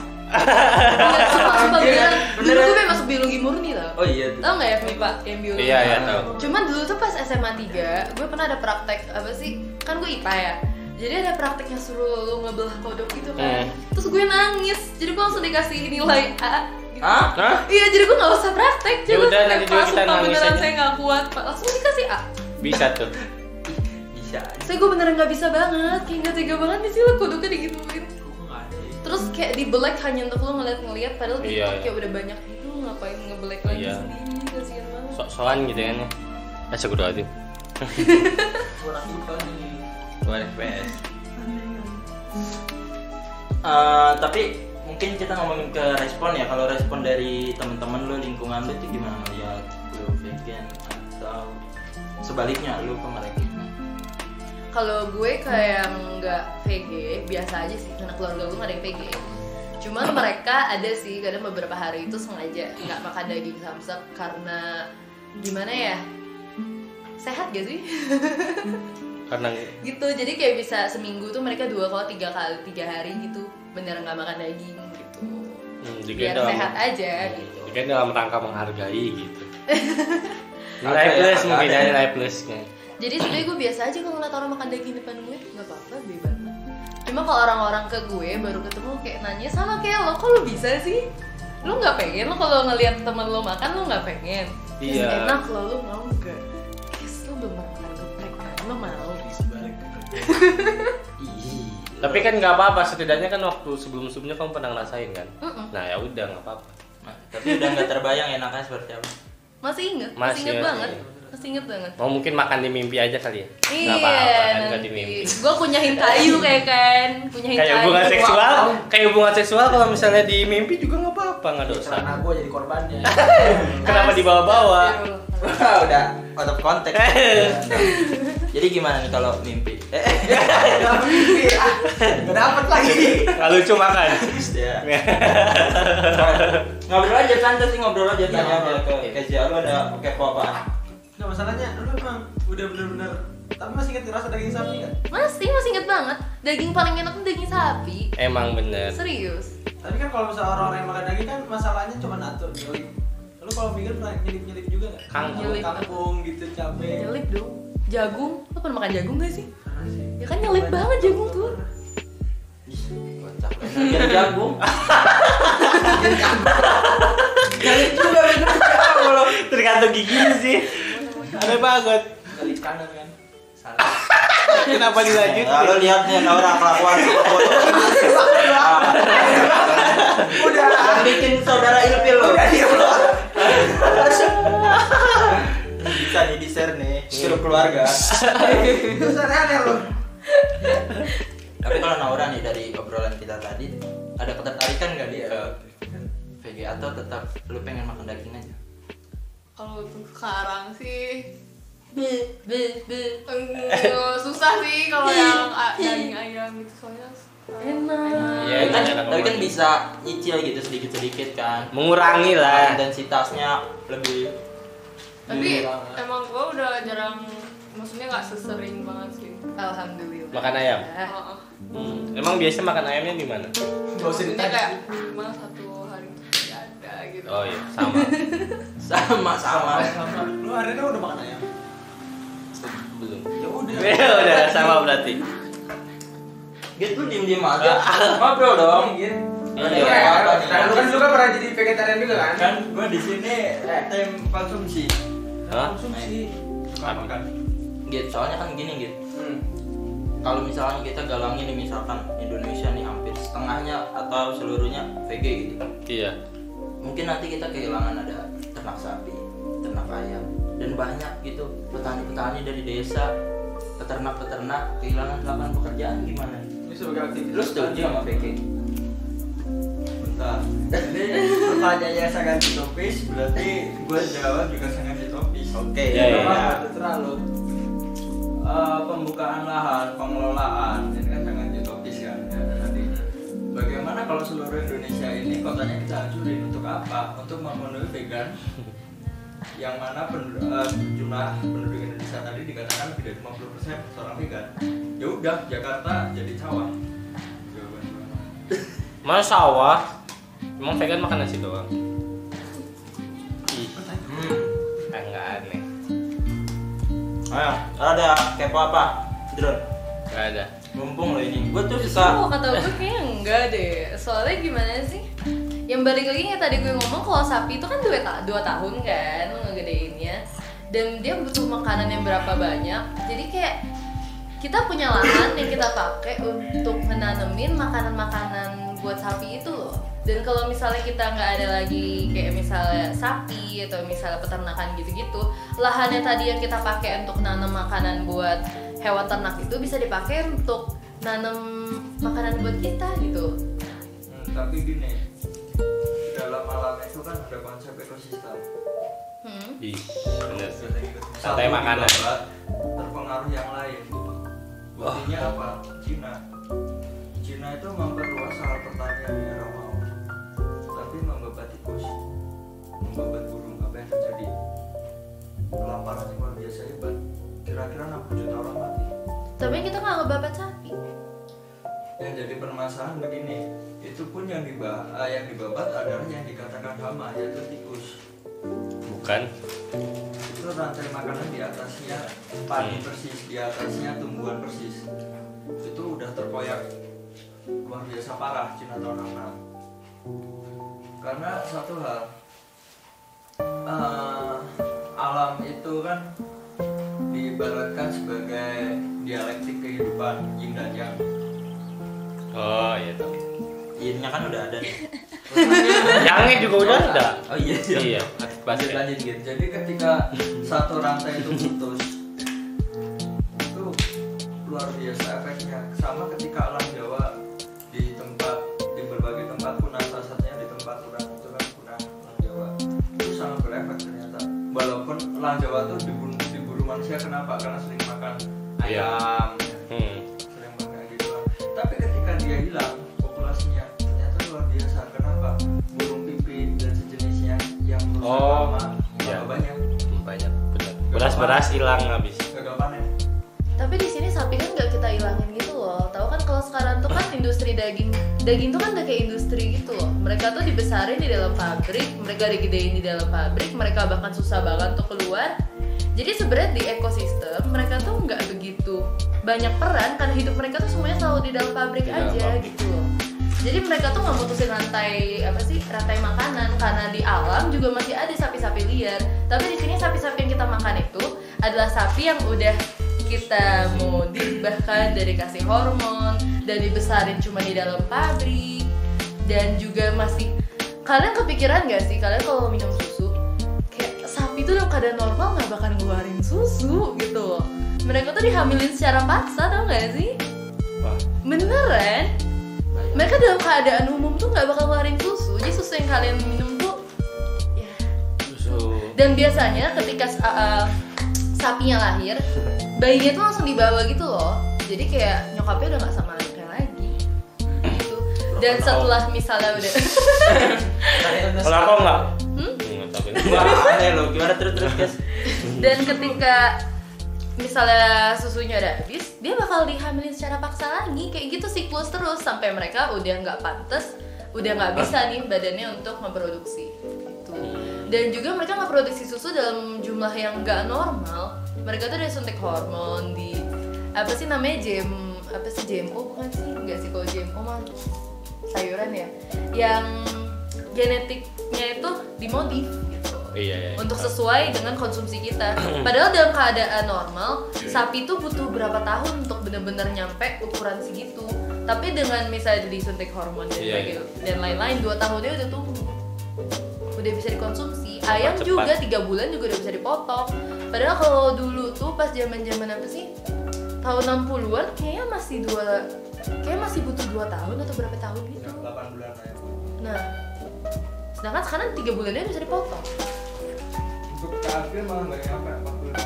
Iya, beneran. Dulu gue pengen masuk biologi murni tau. oh iya tuh Tau gak ya MIPA yang biologi? Iya, iya, tahu. Cuman dulu tuh pas SMA 3, gue pernah ada praktek apa sih? Kan gue IPA ya. Jadi ada prakteknya suruh lu ngebelah kodok gitu kan. Hmm. Terus gue nangis. Jadi gue langsung dikasih nilai A. Gitu. Hah? Hah? Iya, jadi gue gak usah praktek. Ya Coba udah, nanti juga "Pak, kita sumpah nangis beneran aja." saya gak kuat, Pak. Langsung dikasih A. Bisa tuh. Bisa Saya gue beneran gak bisa banget. Kayak gak tega banget nih sih lo kodoknya digituin. Terus kayak di black hanya untuk lo ngeliat-ngeliat padahal di Iya, iya. kayak udah banyak gitu ngapain ngeblack lagi Iya. sendiri kasihan banget. Sok-sokan gitu kan ya. Astagfirullahaladzim. Kurang IPA nih. Luar FPS. Eh, tapi mungkin kita ngomongin ke respon ya kalau respon dari teman-teman lu lingkungan lu itu gimana ngeliat lu vegan atau sebaliknya lu ke mereka Kalau gue kayak nggak VG, biasa aja sih karena keluarga gue nggak ada yang VG. Cuman mereka ada sih kadang beberapa hari itu sengaja nggak makan daging samsak karena gimana ya? Sehat gak sih? Karena gitu jadi kayak bisa seminggu tuh mereka dua kalau tiga kali tiga hari gitu beneran nggak makan daging gitu hmm, juga biar dalam- sehat aja gitu juga dalam rangka menghargai gitu. Nilai plus mungkin ya. ya nilai plusnya. Jadi sebenarnya gue biasa aja kalau ngeliat orang makan daging depan gue nggak apa-apa bebas cuma kalau orang-orang ke gue baru ketemu kayak nanya sama kayak lo kok lo bisa sih? Lo nggak pengen lo kalau ngeliat temen lo makan lo nggak pengen? Terus Iya. enak lo lo mau nggak? Yes, lo belum makan geprek kan lo mau. Ih, Tapi kan nggak apa-apa, setidaknya kan waktu sebelum-sebelumnya kamu pernah ngerasain kan. Mm-mm. Nah ya udah nggak apa-apa. Nah, tapi udah nggak terbayang enaknya seperti apa? Masih inget Masih masih inget ya. Masih inget banget Mau mungkin makan di mimpi aja kali ya. Nggak Iya, apa-apa kan nggak nanti. di mimpi. Gue kunyahin kayu kayak kan, kunyahin Kayak kayu. hubungan seksual, kayak hubungan seksual kalau misalnya di mimpi juga nggak apa-apa nggak dosa. Karena gue jadi korbannya. Kenapa dibawa-bawa? Udah out of context jadi gimana nih kalau mimpi eh Gak mimpi, ah. Gak dapet lagi. Nggak lucu makan. ya ngobrol aja santai sih ngobrol aja Iya, tanya aja ngobrol. ke Kezia lu ada kepo apa Nggak masalahnya, lu emang udah bener-bener tapi masih inget rasa daging sapi kan? Masih, masih inget banget. Daging paling enak tuh daging sapi. Emang bener. Serius. Tapi kan kalau misalnya orang-orang yang makan daging kan masalahnya cuma atur nyelip. Lu kalau vegan pernah nyelip-nyelip juga nggak? Kangkung. Nyelip kangkung gitu, cabe. Nyelip dong. Jagung. Lo pernah makan jagung gak sih? Pernah sih. Ya kan nyelip banget jagung tuh. kocak biar jagung jadi juga bener kalau Tergantung giginya sih. Aneh banget. Nyelip kanan kan? Salah. Kenapa dilanjut? lalu lihat nih orang kelakuan Udah. yang bikin saudara ilfil lo Udah dia belum. bisa nih di share nih suruh keluarga Terus aneh-aneh lu. tapi kalau Naura nih dari obrolan kita tadi ada ketertarikan nggak dia ke VG atau tetap lu pengen makan daging aja Kalau untuk sekarang sih Be, be, be. susah sih kalau yang daging ayam gitu soalnya Enak. Iya, kan, enak tapi kan bisa nyicil gitu sedikit-sedikit kan Mengurangi lah. intensitasnya lebih tapi Iya. emang gua udah jarang maksudnya nggak sesering banget sih Alhamdulillah. Makan ayam? Heeh. Hmm. Emang biasa makan ayamnya di mana? Maksudnya kayak minimal satu gitu Oh iya, sama. sama sama Sama. Lu hari ini udah makan ayam? Belum. Ya udah. Ya udah sama berarti. gitu diem diem aja ngobrol dong Gitu. Iya, kan lu kan lu kan pernah jadi vegetarian juga kan? kan gua di sini tim konsumsi Hah? Konsumsi. suka makan gitu soalnya kan gini gitu Hmm. kalau misalnya kita galangin nih misalkan Indonesia nih hampir setengahnya atau seluruhnya VG gitu Iya. Mungkin nanti kita kehilangan ada ternak sapi ternak ayam dan banyak gitu petani-petani dari desa peternak-peternak kehilangan lapangan pekerjaan gimana Ini sebagai aktivitas. lu setuju sama VG bentar jadi pertanyaannya sangat ditopis berarti gua jawab juga sangat ditopis oke Iya, iya. Apa? Terserah lu. Eh, pembukaan lahan, pengelolaan ini kan sangat bagaimana kalau seluruh Indonesia ini kotanya kita hancurin untuk apa? Untuk memenuhi vegan yang mana penduduk, eh, jumlah penduduk Indonesia tadi dikatakan lebih dari 50% seorang vegan ya udah Jakarta jadi sawah gua. Mana sawah? Emang vegan makan nasi doang? Ih, Hmm. enggak aneh. Ayo, ada kepo apa? Drone. Enggak ada. Mumpung ini. Gue tuh Oh, suka kata gue kayaknya enggak deh. Soalnya gimana sih? Yang balik lagi yang tadi gue ngomong kalau sapi itu kan dua, dua tahun kan ngegedeinnya dan dia butuh makanan yang berapa banyak. Jadi kayak kita punya lahan yang kita pakai untuk menanemin makanan-makanan buat sapi itu loh. Dan kalau misalnya kita nggak ada lagi kayak misalnya sapi atau misalnya peternakan gitu-gitu, lahannya tadi yang kita pakai untuk nanam makanan buat hewan ternak itu bisa dipakai untuk nanam makanan buat kita gitu. Hmm, tapi gini dalam alam itu kan ada konsep ekosistem Hmm. Ih, bener sih. Satu Santai makanan. terpengaruh yang lain buktinya apa Cina Cina itu memperluas hal pertanian di era mau tapi membabat tikus membabat burung apa yang terjadi kelaparan yang luar biasa hebat kira-kira 60 juta orang mati Tapi kita nggak ngebabat sapi. yang jadi permasalahan begini itu pun yang diba eh, yang dibabat adalah yang dikatakan hama yaitu tikus Bukan. itu rantai makanan di atasnya padi Hmm. persis di atasnya tumbuhan persis itu udah terkoyak luar biasa parah Cina tahun 66 karena satu hal eh, alam itu kan diibaratkan sebagai dialektik kehidupan yin dan yang Oh, iya tahu. Yinnya kan udah ada nih. Yangnya juga udah ada. Oh iya Iya, Lanjut basket. lanjut gitu. Jadi ketika satu rantai itu putus, itu luar biasa efeknya. Karena sering makan Iya. ayam, Hmm. sering makan gitu. Tapi ketika dia hilang populasinya ternyata luar biasa. Kenapa? Burung pipit dan sejenisnya yang merusak Oh, lama iya. banyak. Banyak benar. Beras-beras hilang habis. Gagal panen. Tapi di sini sapi kan nggak kita ilangin gitu loh. Tahu kan kalau sekarang tuh kan industri daging, daging tuh kan udah kayak industri gitu loh. Mereka tuh dibesarin di dalam pabrik, mereka digedein di dalam pabrik, mereka bahkan susah banget untuk keluar. Jadi sebenarnya di ekosistem mereka tuh nggak begitu banyak peran karena hidup mereka tuh semuanya selalu di dalam pabrik Di dalam aja pabrik. gitu loh. Jadi mereka tuh nggak mutusin rantai apa sih rantai makanan karena di alam juga masih ada sapi-sapi liar. Tapi di sini sapi-sapi yang kita makan itu adalah sapi yang udah kita modif bahkan dari kasih hormon dan dibesarin cuma di dalam pabrik dan juga masih kalian kepikiran gak sih kalian kalau minum susu tuh dalam keadaan normal nggak bakal ngeluarin susu gitu. Loh mereka tuh dihamilin secara paksa tau gak sih? Wah, beneran? Mereka dalam keadaan umum tuh nggak bakal ngeluarin susu jadi susu yang kalian minum tuh ya. Susu. dan biasanya ketika uh, uh, sapinya lahir bayinya tuh langsung dibawa gitu loh. Jadi kayak nyokapnya udah nggak sama anaknya lagi. Gitu. Dan setelah misalnya udah Kalau aku enggak. Hmm? Wah, aneh lo. Gimana? Terus terus guys? dan ketika misalnya susunya udah habis dia bakal dihamilin secara paksa lagi. Kayak gitu siklus terus sampai mereka udah nggak pantas udah nggak bisa nih badannya untuk memproduksi. Gitu. Dan juga mereka nggak produksi susu dalam jumlah yang nggak normal. Mereka tuh udah suntik hormon di apa sih namanya jem apa sih GMO bukan sih? Nggak sih kalau GMO mah? Sayuran ya. Yang genetiknya itu dimodif gitu Iya, iya. untuk sesuai dengan konsumsi kita. Padahal dalam keadaan normal, sapi itu butuh berapa tahun untuk benar-benar nyampe ukuran segitu. Tapi dengan misalnya disuntik hormon dan Iya, sebagainya dan lain-lain, dua tahunnya udah tumbuh, udah bisa dikonsumsi. Ayam Cepat. juga tiga bulan juga udah bisa dipotong. Padahal kalau dulu tuh pas zaman-zaman apa sih? Tahun 60-an kayaknya masih dua kayak masih butuh dua tahun atau berapa tahun gitu. 8 bulan ya. Nah, sedangkan sekarang tiga bulannya bisa dipotong. Untuk KFB malah nggak nyampe 40 bulan.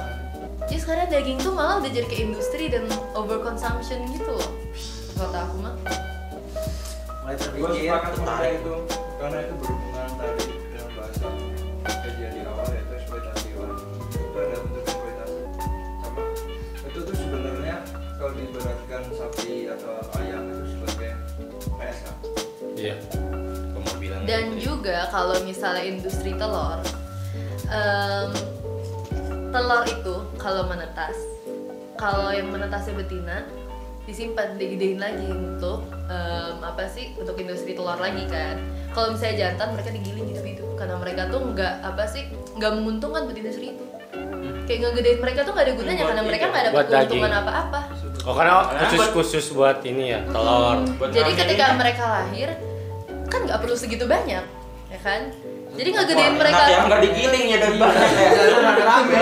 Jadi sekarang daging tuh malah udah jadi ke industri dan overconsumption gitu loh. Kata aku mah. Mulai Gue terpikir, tertarik. itu karena itu berhubungan tadi kalau misalnya industri telur em, telur itu kalau menetas kalau yang menetasnya betina disimpan digedein lagi untuk em, apa sih untuk industri telur lagi kan. Kalau misalnya jantan mereka digiling gitu gitu karena mereka tuh nggak apa sih nggak menguntungkan buat industri itu. Kayak ngegedein mereka tuh nggak ada gunanya Buat karena mereka itu, nggak ada keuntungan apa-apa. Oh karena khusus buat- khusus buat ini ya telur. Buat jadi ketika ini. mereka lahir kan nggak perlu segitu banyak. ya kan? Jadi ngegedein Wah, mereka. Enak ya nggak digiling ya dan banyak ya rame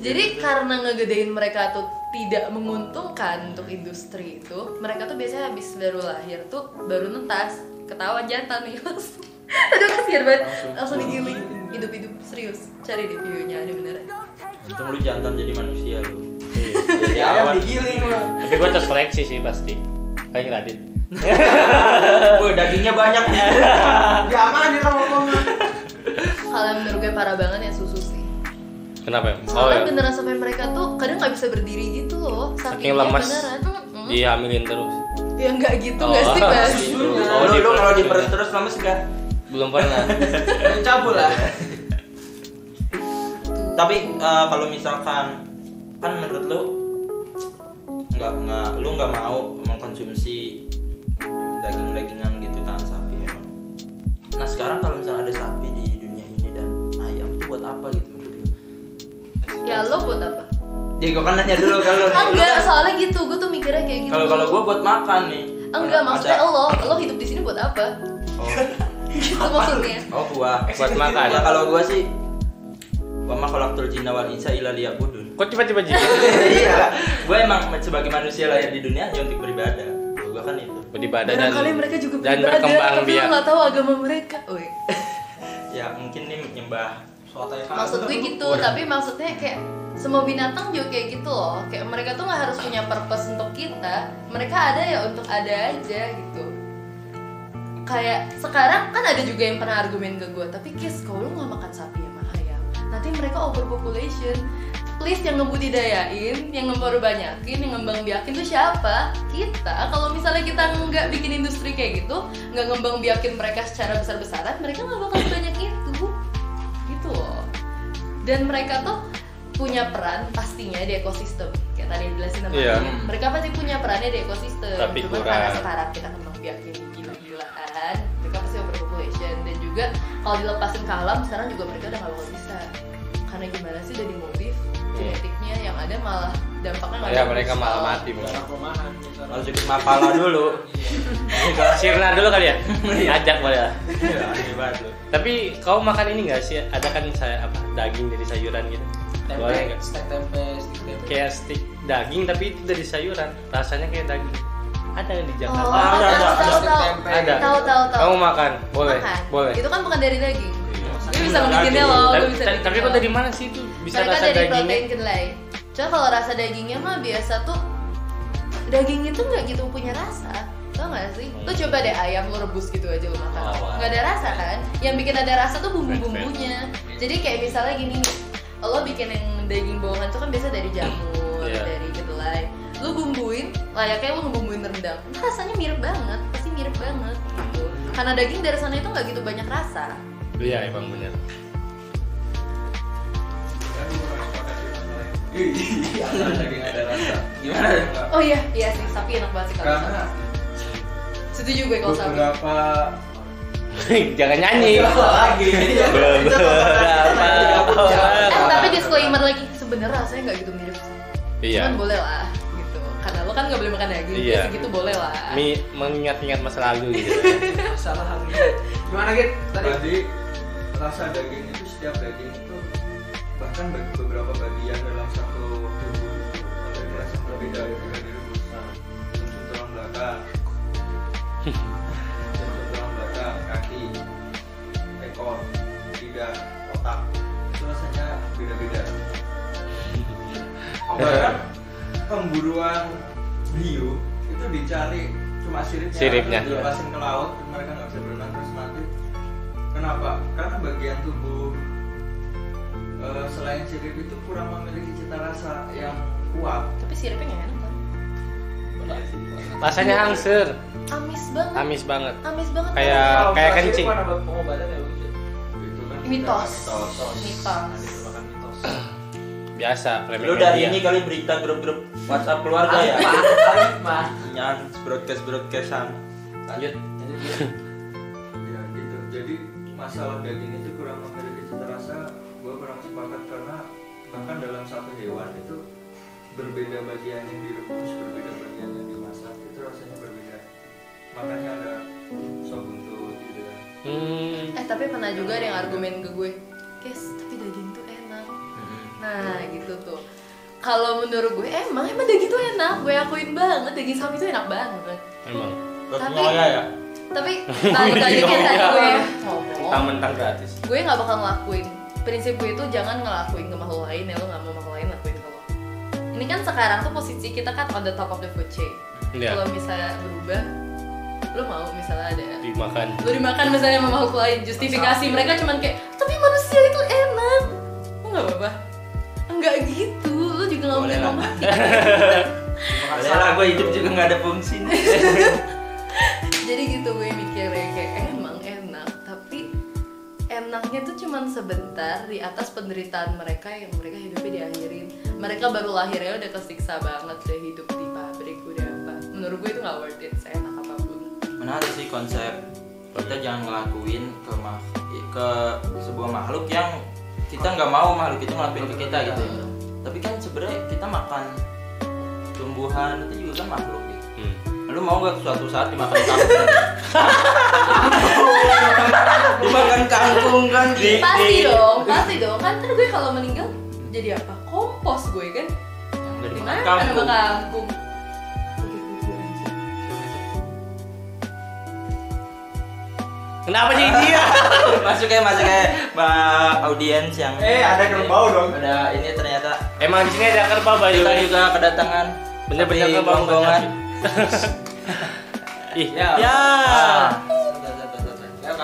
jadi karena ngegedein mereka tuh tidak menguntungkan untuk industri itu mereka tuh biasanya habis baru lahir tuh baru nentas ketahuan jantan nih langsung aduh kasihan banget. Langsung. Digiling. Hidup-hidup serius. Cari di videonya ada beneran untung lu jantan jadi manusia lu. Iya. Dari ya ayam awal. digiling lah Tapi gue terseleksi sih pasti. Kayak Radit. Wah, dagingnya banyak nih diamanin sama ngomongnya kalau yang menurut gue parah banget ya susu sih Kenapa? ya? Oh soalnya ya. beneran sampai mereka tuh kadang nggak bisa berdiri gitu loh Saking lemas. beneran Mm-mm. Dihamilin terus. ya nggak gitu Oh. nggak sih Bas? Gitu. Oh, lu, di lu kalau perut. diperes terus lemes gak? Belum pernah. cabul lah Tapi eh, kalau misalkan kan menurut lu nggak nggak lu nggak mau mengkonsumsi sekarang kalau misalnya ada sapi di dunia ini dan ayam itu buat apa gitu menurut lu? ya lo buat apa Ya gue kan nanya dulu kalau enggak soalnya gitu gue tuh mikirnya kayak gitu kalau kalau gue buat makan nih. enggak Ada- maksudnya lo lo hidup di sini buat apa Oh, gitu maksudnya oh gua. Buat makan. Ya kalau gua sih wa ma khalaqtul jinna wal insa illa liya'budun. Kok tiba-tiba jadi? Iya. Gue emang sebagai manusia lahir di dunia hanya untuk beribadah. Gue kan itu. Beribadah dan Barangkali mereka juga dan berkembang biak. nggak tahu agama mereka. Woi. Ya mungkin nih nyembah. soto yang Maksud gue gitu, tapi maksudnya kayak semua binatang juga kayak gitu loh. Kayak mereka tuh nggak harus punya purpose untuk kita. Mereka ada ya untuk ada aja gitu. Kayak sekarang kan ada juga yang pernah argumen ke gue, tapi Kis, kalau lu nggak makan sapi sama ayam, nanti mereka overpopulation. Please yang ngebudidayain, yang ngeperbanyakin, yang ngembang biakin tuh siapa? Kita. Kalau misalnya kita nggak bikin industri kayak gitu, nggak ngembang biakin mereka secara besar-besaran, mereka nggak bakal banyak itu gitu loh dan mereka tuh punya peran pastinya di ekosistem kayak tadi dijelasin sama Iya. Ian. mereka pasti punya perannya di ekosistem Tapi cuman kurang. karena sekarang kita kembang biakin gila-gilaan mereka pasti overpopulation dan juga kalau dilepasin ke alam sekarang juga mereka udah gak bakal bisa karena gimana sih udah dimodif genetiknya yang ada malah dampaknya nggak Ya mereka malah mati gitu. Harus ikut mapala dulu. Sirna dulu kali ya. Ajak boleh lah. Iya. Tapi kau makan ini gak sih? Ada kan saya apa daging dari sayuran gitu. Boleh tempe nggak? stek tempe stik tempe Kayak stick daging tapi itu dari sayuran. Rasanya kayak daging. Ada di oh Jakarta. Ada, tahu ada, ada. Ada. tahu tahu tahu Kamu makan? Boleh. Makan. Boleh. itu kan bukan dari daging Iya. gue bisa ngebikinnya loh bisa tapi, kok dari mana sih itu bisa Mereka rasa dari dagingnya? protein kedelai. Cuma kalau rasa dagingnya mah biasa tuh daging itu nggak gitu punya rasa. Tau gak sih? Lu coba deh ayam lu rebus gitu aja lu makan. Oh, ada rasa kan? Yang bikin ada rasa tuh bumbu-bumbunya. Jadi kayak misalnya gini, lo bikin yang daging bohongan tuh kan biasa dari jamur, Iya. dari kedelai. Lu bumbuin, layaknya lu ngebumbuin rendang. Nah, rasanya mirip banget, pasti mirip banget gitu. Karena daging dari sana itu nggak gitu banyak rasa. Iya emang bener. Iya, daging ada rasa. Gimana? Oh iya, iya sih, sapi enak banget sih kalau Karena Setuju gue kalau sapi. beberapa Jangan nyanyi. lagi. Beberapa Eh, tapi disclaimer lagi sebenarnya rasanya nggak gitu mirip sih. Iya. Cuman boleh lah gitu. Karena lo kan nggak boleh makan daging, Iya. ya segitu boleh lah. Mi mengingat-ingat masa lalu gitu. masalah ini gimana gitu tadi Tadi rasa daging itu setiap daging bagi beberapa bagian dalam satu tubuh itu ada rasa yang berbeda ketika direbus. Nah, sumsum tulang belakang, sumsum tulang belakang, kaki, ekor, lidah, otak itu rasanya beda-beda. Bahkan pemburuan hiu itu dicari cuma siripnya, Siripnya. dilepasin ke laut mereka nggak bisa berenang terus mati Kenapa? Karena bagian tubuh eh, selain sirip itu kurang memiliki cita rasa yang kuat. Tapi siripnya enak kan? Rasanya angser, Amis banget. amis banget. Amis banget. Kayak Kalau kayak kencing. pengobatan ya Bu? Itu kan mitos. mitos. Mitos. Mitos. Biasa, remeh Lu dari media. ini kali berita grup-grup WhatsApp keluarga ya. Mah. Nyan broadcast broadcastan. Lanjut. Ya gitu. Jadi masalah daging itu bahkan dalam satu hewan itu berbeda bagian yang direbus, berbeda bagian yang dimasak itu rasanya berbeda. Makanya ada sop buntut gitu kan. Hmm. Eh tapi pernah juga ada yang argumen ke gue, guys tapi daging tuh enak. Nah gitu tuh. Kalau menurut gue emang emang daging tuh enak, gue akuin banget daging sapi tuh enak banget. Emang. Terus Tapi- ya. Tapi balik lagi kayak tadi gue ngomong, Mentang-mentang gratis. gue nggak bakal ngelakuin. Prinsip gue itu jangan ngelakuin ke makhluk lain ya lo nggak mau makhluk lain lakuin ke lo. Ini kan sekarang tuh posisi kita kan on the top of the food chain. Iya. Kalau misalnya berubah, lo mau misalnya ada Dimakan. lu dimakan misalnya sama makhluk lain justifikasi mereka cuman kayak tapi manusia itu enak lu nggak apa-apa enggak gitu lu juga nggak Boleh mungkin lah. mau mati Boleh lah gue hidup juga nggak ada fungsi. jadi gitu gue mikirnya kayak tapi enaknya tuh cuman sebentar di atas penderitaan mereka yang mereka hidupnya diakhirin mereka baru lahirnya udah kesiksa banget udah hidup di pabrik udah apa menurut gue itu nggak worth it seenak apa pun Menarik sih konsep kita jangan ngelakuin ke ke sebuah makhluk yang kita nggak mau makhluk itu ngelakuin ke kita gitu ya. Tapi kan sebenarnya kita makan tumbuhan itu juga kan makhluk gitu. Hmm. Lu mau gak suatu saat dimakan kangkung? dimakan kangkung kan di, pasti di- dong pasti dong kan ntar gue kalau meninggal jadi apa kompos gue kan dimakan Dimakan kangkung. kangkung. Kenapa jadi dia? masuk ya masuk ya mbak audiens yang Eh, ada kerbau dong. ada ini ternyata Emang di sini ada kerbau bayu. kita juga kedatangan Bener-bener kerbau gonggongan. Ih, ya ya. Ah.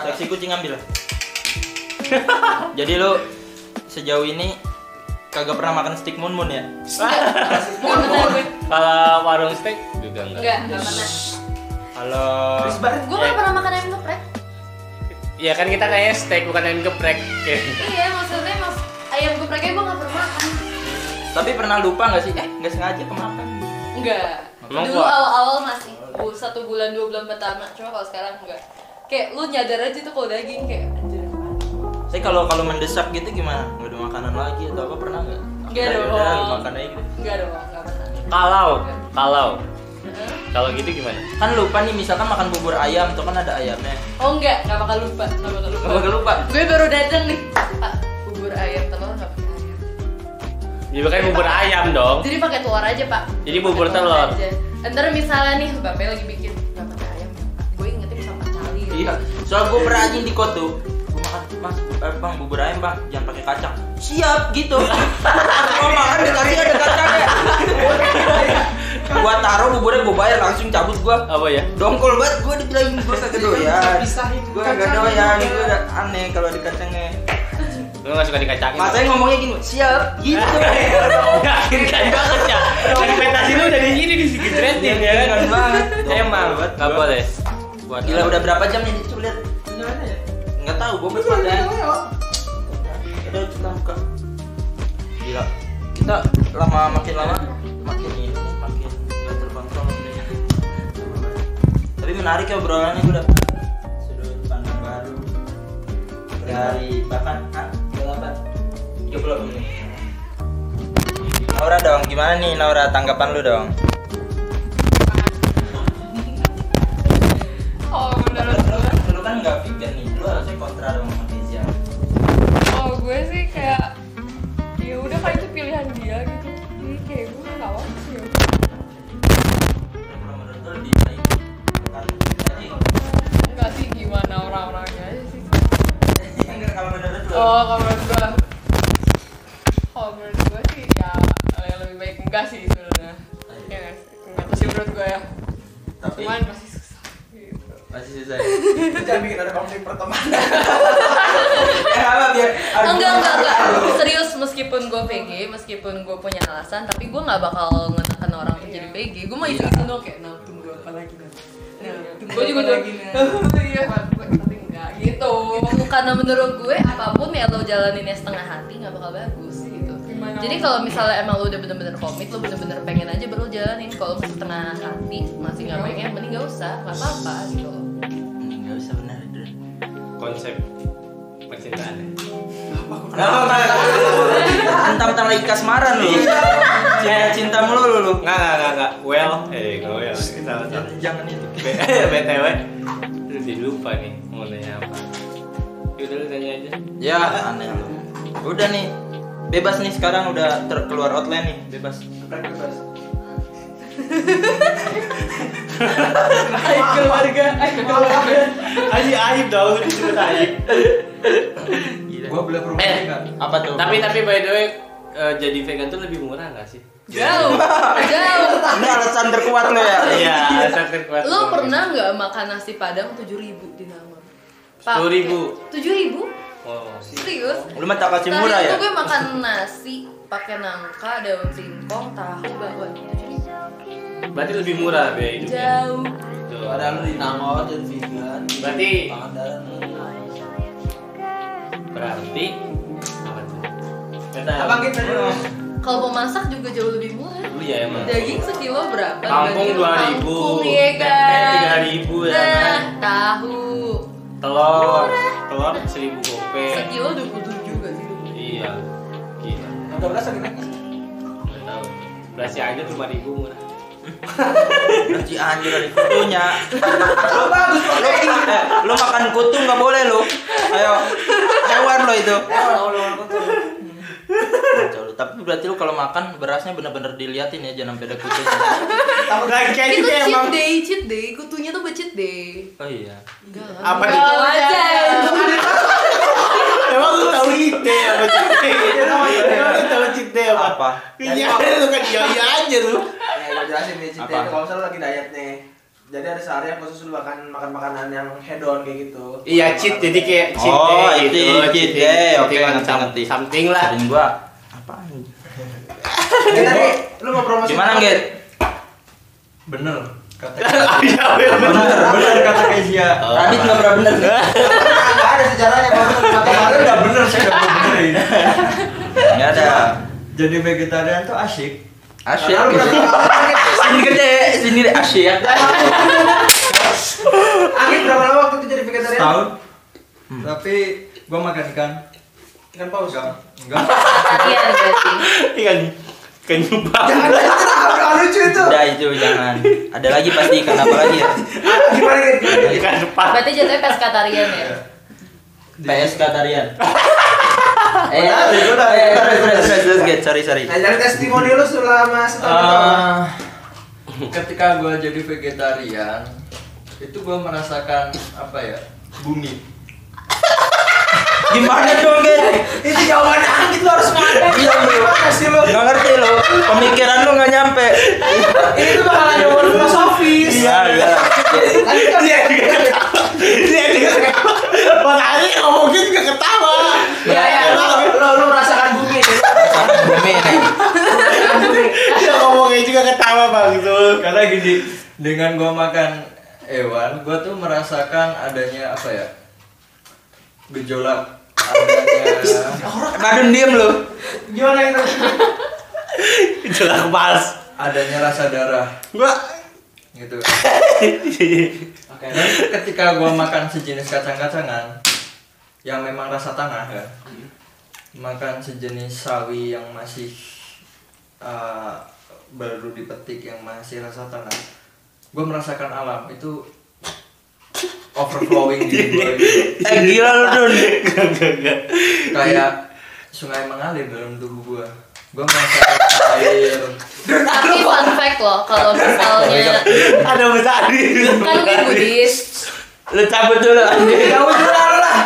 Seksi kucing ambil jadi lu sejauh ini kagak pernah makan stick mun mun ya pernah gue. Kalau warung steak juga enggak. Enggak, enggak pernah. Kalau Gue nggak pernah makan ayam geprek. ya kan kita kayaknya steak bukan ayam geprek. Iya, maksudnya mas ayam gepreknya gue nggak pernah makan. tapi pernah lupa nggak sih eh nggak sengaja kemakan Enggak. Emang Dulu awal-awal masih bu satu bulan dua bulan pertama, cuma kalau sekarang enggak. Kayak lu nyadar aja tuh kalau daging kayak anjir saya kalau kalau mendesak gitu gimana nggak ada makanan lagi atau apa pernah nggak Nggak Ya dong. lu makan aja gitu Enggak dong, enggak pernah. Kalau kalau kalau gitu gimana? kan lupa nih misalkan makan bubur ayam tuh kan ada ayamnya Oh enggak, enggak bakal lupa, enggak bakal lupa. Nggak bakal lupa. Gue baru datang nih, Pak. Bubur ayam telur enggak pakai ayam. Jadi bukan bubur ayam dong. Jadi pakai telur aja, Pak. Jadi bubur Pakai telur. aja. Ntar misalnya nih, Bapak lagi bikin iya soal gue pernah anjing di kota tuh gue makan mas eh, bang bubur ayam bang jangan pakai kacang siap gitu gue makan dikasih ada kacangnya gue taruh buburnya gue bayar langsung cabut gue Apa ya? dongkol banget gue dibilangin gue kagak doyan Pisahin gue kagak kacangnya. doyan gue udah aneh kalau ada kacangnya Lu nggak suka dikacangin? masanya ngomongnya gini siap gitu Meyakinkan banget ya. Ekspektasi lu dari sini disigitretin ya kan? Banget. Emang nggak gua. boleh. Buat gila udah berapa jam nih coba lihat. Gimana ya? nggak tahu ya, jam ya. udah kita buka. Gila. Kita lama makin lama makin ini makin nggak terkontrol. Ini tapi menarik ya obrolannya gue dapet sudut pandang baru. Dari bahkan ah, delapan. Tiga puluh menit Naura dong gimana nih Naura? Tanggapan lu dong Oh menurut gue lu kan nggak vegan nih. Lu harusnya kontra dong sama Kezia Oh gue sih kayak ya udah kan itu pilihan dia gitu. Jadi kayak gue nggak apa sih ya menurut lu lebih baik Enggak sih gimana orang-orangnya aja sih. Kalau menurut lu? Oh kalau menurut gue Kalau menurut gue sih ya yang lebih baik enggak sih sebenarnya. Ya nggak sih? Enggak sih menurut gue ya. Tapi Cuman masih susah Biar bikin ada konflik pertemanan. Eh, biar enggak enggak enggak. Serius meskipun gue PG meskipun gue punya alasan tapi gue nggak bakal menekan orang untuk jadi PG gue mau iseng-iseng doang kayak nah tunggu apa lagi nah gue juga tuh iya. Tapi enggak gitu. Karena menurut gue apa pun ya lo jalaninnya setengah hati nggak bakal bagus? Jadi kalau misalnya emang lo udah bener-bener komit lo bener-bener pengen aja baru jalanin. Kalau masih setengah hati masih nggak pengen mending gak usah nggak apa-apa gitu. Loh nggak usah benar itu konsep percintaan Tentang-tentang lagi kasmaran lu. Cinta cinta mulu lu lu. Nggak nggak nggak nggak. Well eh nggak well. Kita Jangan- itu. Btw lu jadi lupa nih mau nanya apa. Yaudah lu tanya aja. Ya aneh lu. Udah nih Bebas nih sekarang udah ter- keluar outline nih Bebas bebas. Aib keluarga aib keluarga aib aib dong disebut aib Gila. Gua boleh promosi Eh. nggak? Apa tuh? tapi tapi by the way eh, jadi vegan tuh lebih murah nggak sih jauh jauh Ini alasan terkuat lo ya iya sangat kuat Lo pernah nggak makan nasi padang 7000 di Nangor? 10.000? 7000? Oh Serius? Lu mah tak kasih Tadi murah ya? gue makan nasi pakai nangka, daun singkong, tahu, bakwan. 7.000. berarti lebih murah biaya hidupnya Jauh. Tuh. Padahal lu di Nangor jadi vegan. berarti Pangandaran. berarti apa tuh kita dulu. Kalau mau masak juga jauh lebih murah. lu ya emang Daging sekilo berapa? Kampung dua ribu, Kangkung, iya kan? tiga ribu ya Nah, kan? tahu. telur telur seribu gope Sekilo 27 gak sih? iya gila Udah belas lagi naik. nggak tahu berasi aja lima ribu murah Berarti anjir ada kutunya Lu bagus kok. Eh, Lu makan kutu nggak boleh lu Ayo Hewan lo itu Eh, orang-orang kutu. Tapi berarti lu kalau makan berasnya bener-bener diliatin ya Jangan sampai ada kutunya Takut Nah, kayak Itu gitu cheat emang day, cheat day. Kutunya tuh buat cheat day. Oh iya Enggak. Apa Enggak nih? aja. Lu tahu cite apa emang lu tahu cite apa Apa? iya lu kan iya iya aja lu Ya, gue jelasin nih, Apa? itu kalau misalnya lagi diet nih Jadi ada sehari yang khusus lu makan makan makanan yang hedon kayak gitu iya cheat jadi kayak cheat Oh, day itu gitu cheat day. Oke, some- ngerti. something lah Sering gua Apaan? Jadi tadi lu mau promosi Gimana Get? Bener kata Iya, Bener, bener kata Kezia. Radit nggak pernah bener nih Enggak ada sejarahnya kalau makan Kemarin udah bener, saya mau benerin. Nggak ada. Jadi vegetarian tuh asik Asyik. Karena lu gitu. berapa Sini gede, sini asyik Angin berapa lama waktu itu jadi vegetarian? Setahun. Tapi gua makan ikan. Ikan paus Enggak. Enggak Kalian berarti. ikan ikan nyumbang Jangan jangan lucu itu. Udah itu jangan. Ada lagi pasti ikan apa lagi ya? Gimana gitu? ikan depan Berarti jatuhnya pescatarian ya? PSK Tarian Eh, Udah, eh, udah, udah, sorry, sorry. Nah, jadi testimoni lu selama setahun? Eh, ketika gue jadi vegetarian itu gue merasakan apa ya? Bumi Gimana dong, Get? Itu jawaban angin lu harus ngada Iya. Gimana sih lu? Nggak ngerti lo, pemikiran lu nggak nyampe. Ini tuh bakalan jawaban filosofis Iya, iya. Dia juga ketawa dia juga ketawa makanya ngomongin juga ketawa. Ya ya, lu, lu, lu merasakan bumi nih. Bumi nih. Dia ngomongnya juga ketawa bang Zul karena gini dengan gue makan hewan gue tuh merasakan adanya apa ya? Gejolak adanya Badun diem lu. Gimana itu? jelas pas. Adanya rasa darah. Gua gitu. Oke dan ketika gue makan sejenis kacang-kacangan yang memang rasa tanah ya makan sejenis sawi yang masih uh, baru dipetik yang masih rasa tanah gue merasakan alam. Itu overflowing di gue gitu. Eh gila lu Dun. Kayak sungai mengalir dalam tubuh gue gue merasakan air Tapi fun fact loh, kalau misalnya ada besar kan gue Buddhis, Lu cabut dulu anjing. Jauh dulu lah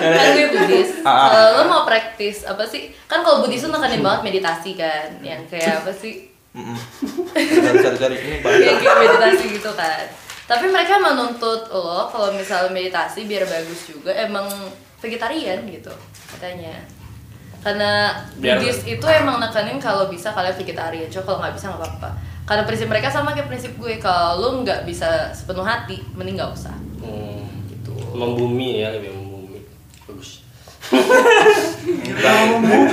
kan gue Buddhis. Ah, ah. Kalau lo mau praktis apa sih? Kan kalau Buddhis tuh nekanin banget meditasi kan, yang kayak apa sih? Sorry. Ini Kayak bahasa kayak meditasi gitu kan. tapi mereka menuntut lo kalau misalnya meditasi biar bagus juga emang vegetarian gitu katanya karena Biar- Buddhis itu emang nekanin kalau bisa kalian vegetarian cuma kalau nggak bisa nggak apa-apa karena prinsip mereka sama kayak prinsip gue kalau lo nggak bisa sepenuh hati mending nggak usah Hmm. gitu Membumi ya, lebih membumi. Bagus.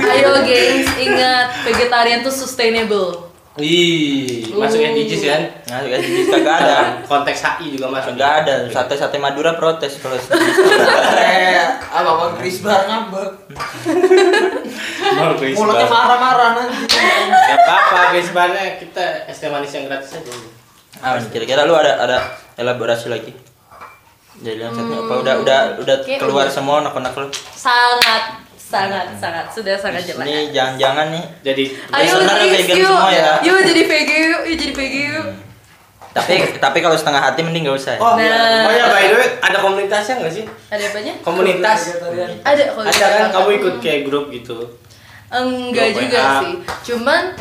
ayo gengs ingat vegetarian tuh sustainable Ih, masuk Uh. SDGs kan? Nah, kayak jenis kagak ada. Konteks HI juga masuk. Kagak ada. Sate-sate Madura protes kalau Eh, apa apa Chris Bar ngambek. Mulutnya marah-marah nanti. Gak apa-apa guys, sebenarnya kita es teh manis yang gratis aja. Ah, kira-kira lu ada ada elaborasi lagi? Jadi yang satu apa udah udah udah keluar semua anak-anak lu? sangat sangat sangat sudah sangat jelas Ini jangan-jangan nih. Jadi ayo vegan yuk semua ya. yuk jadi VG yuk yuk jadi VG yuk Tapi tapi kalau setengah hati mending gak usah. ya. Oh, Nah. Oh ya by the way, ada komunitasnya nggak sih? ada apanya Komunitas. Ada kalau Ada kan kamu ikut kayak grup gitu. enggak juga WA. sih cuman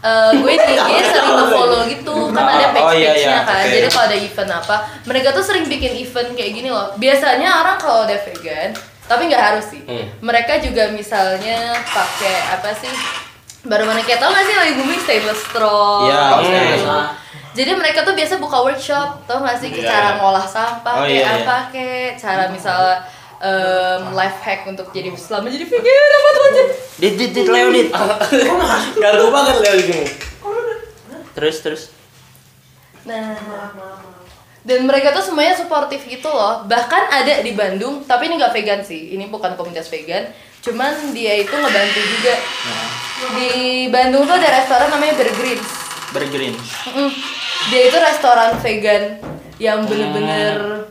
eh, gue di IG sering nge-follow gitu kan ada Oh, page iya, iya, kan oke. jadi kalau ada event apa mereka tuh sering bikin event kayak gini loh biasanya orang kalau udah vegan tapi nggak harus sih Hmm. mereka juga misalnya pakai apa sih baru mana kayak tau gak sih lagi booming stainless straw Iya, gitu. oke. jadi mereka tuh biasa buka workshop tau gak sih Iya, cara iya. ngolah sampah Oh, kayak iya. apa kayak cara misalnya em, life hack untuk jadi selama jadi vegan apa tuh anjir Dit dit dit Leo dit. Ganggu banget Leo di sini. Terus terus. Nah, dan mereka tuh semuanya suportif gitu loh. Bahkan ada di Bandung, tapi ini nggak vegan sih. Ini bukan komunitas vegan. Cuman dia itu ngebantu juga. Di Bandung tuh ada restoran namanya Bergreens. Bergreen. Mm-mm. Dia itu restoran vegan yang bener-bener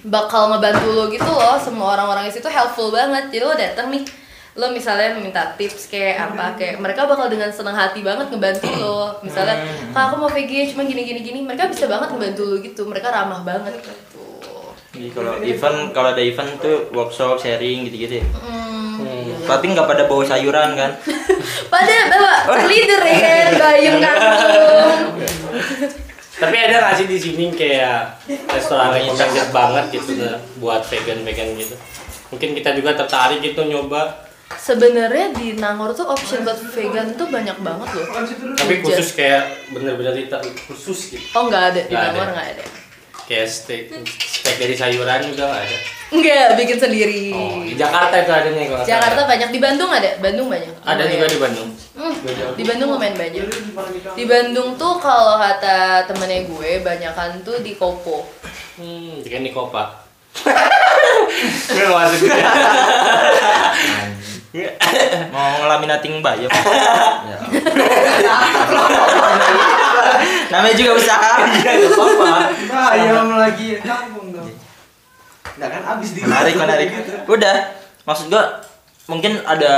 bakal ngebantu lo gitu loh. Semua orang-orang di situ helpful banget. Jadi lo datang nih, lo misalnya minta tips kayak apa kayak mereka bakal dengan senang hati banget ngebantu lo. Misalnya, kak aku mau vegan cuma gini gini gini, mereka bisa banget ngebantu lo gitu. Mereka ramah banget gitu. Jadi kalau event kalau ada event tuh workshop sharing gitu-gitu ya. Hmm. Tapi nggak pada bawa sayuran kan? Pada bawa cheerleader ya kan, bayung kangkung. Tapi ada nggak sih di sini kayak restoran yang target banget gitu buat vegan-vegan gitu. Mungkin kita juga tertarik gitu nyoba. Sebenarnya di Nangor tuh option buat vegan tuh banyak banget loh. Tapi khusus kayak bener-bener khusus gitu. Oh nggak ada di ada. Nangor nggak ada. Kayak steak, steak dari sayuran juga nggak ada. Enggak, bikin sendiri. Oh, di Jakarta itu adanya kalau nggak Jakarta salah. banyak, di Bandung ada, Bandung banyak. Ada juga di Bandung. Hmm, di Bandung lumayan banyak. Di Bandung tuh kalau kata temennya gue, banyakan tuh di Kopo. Hmm, di Kopa. Gue nggak masuk gitu. Mau ngelaminating bayam. ya. Namanya juga usaha. Apa? Ayam lagi kampung dong. Nah kan abis di Menarik menarik. Udah. Maksud gua mungkin ada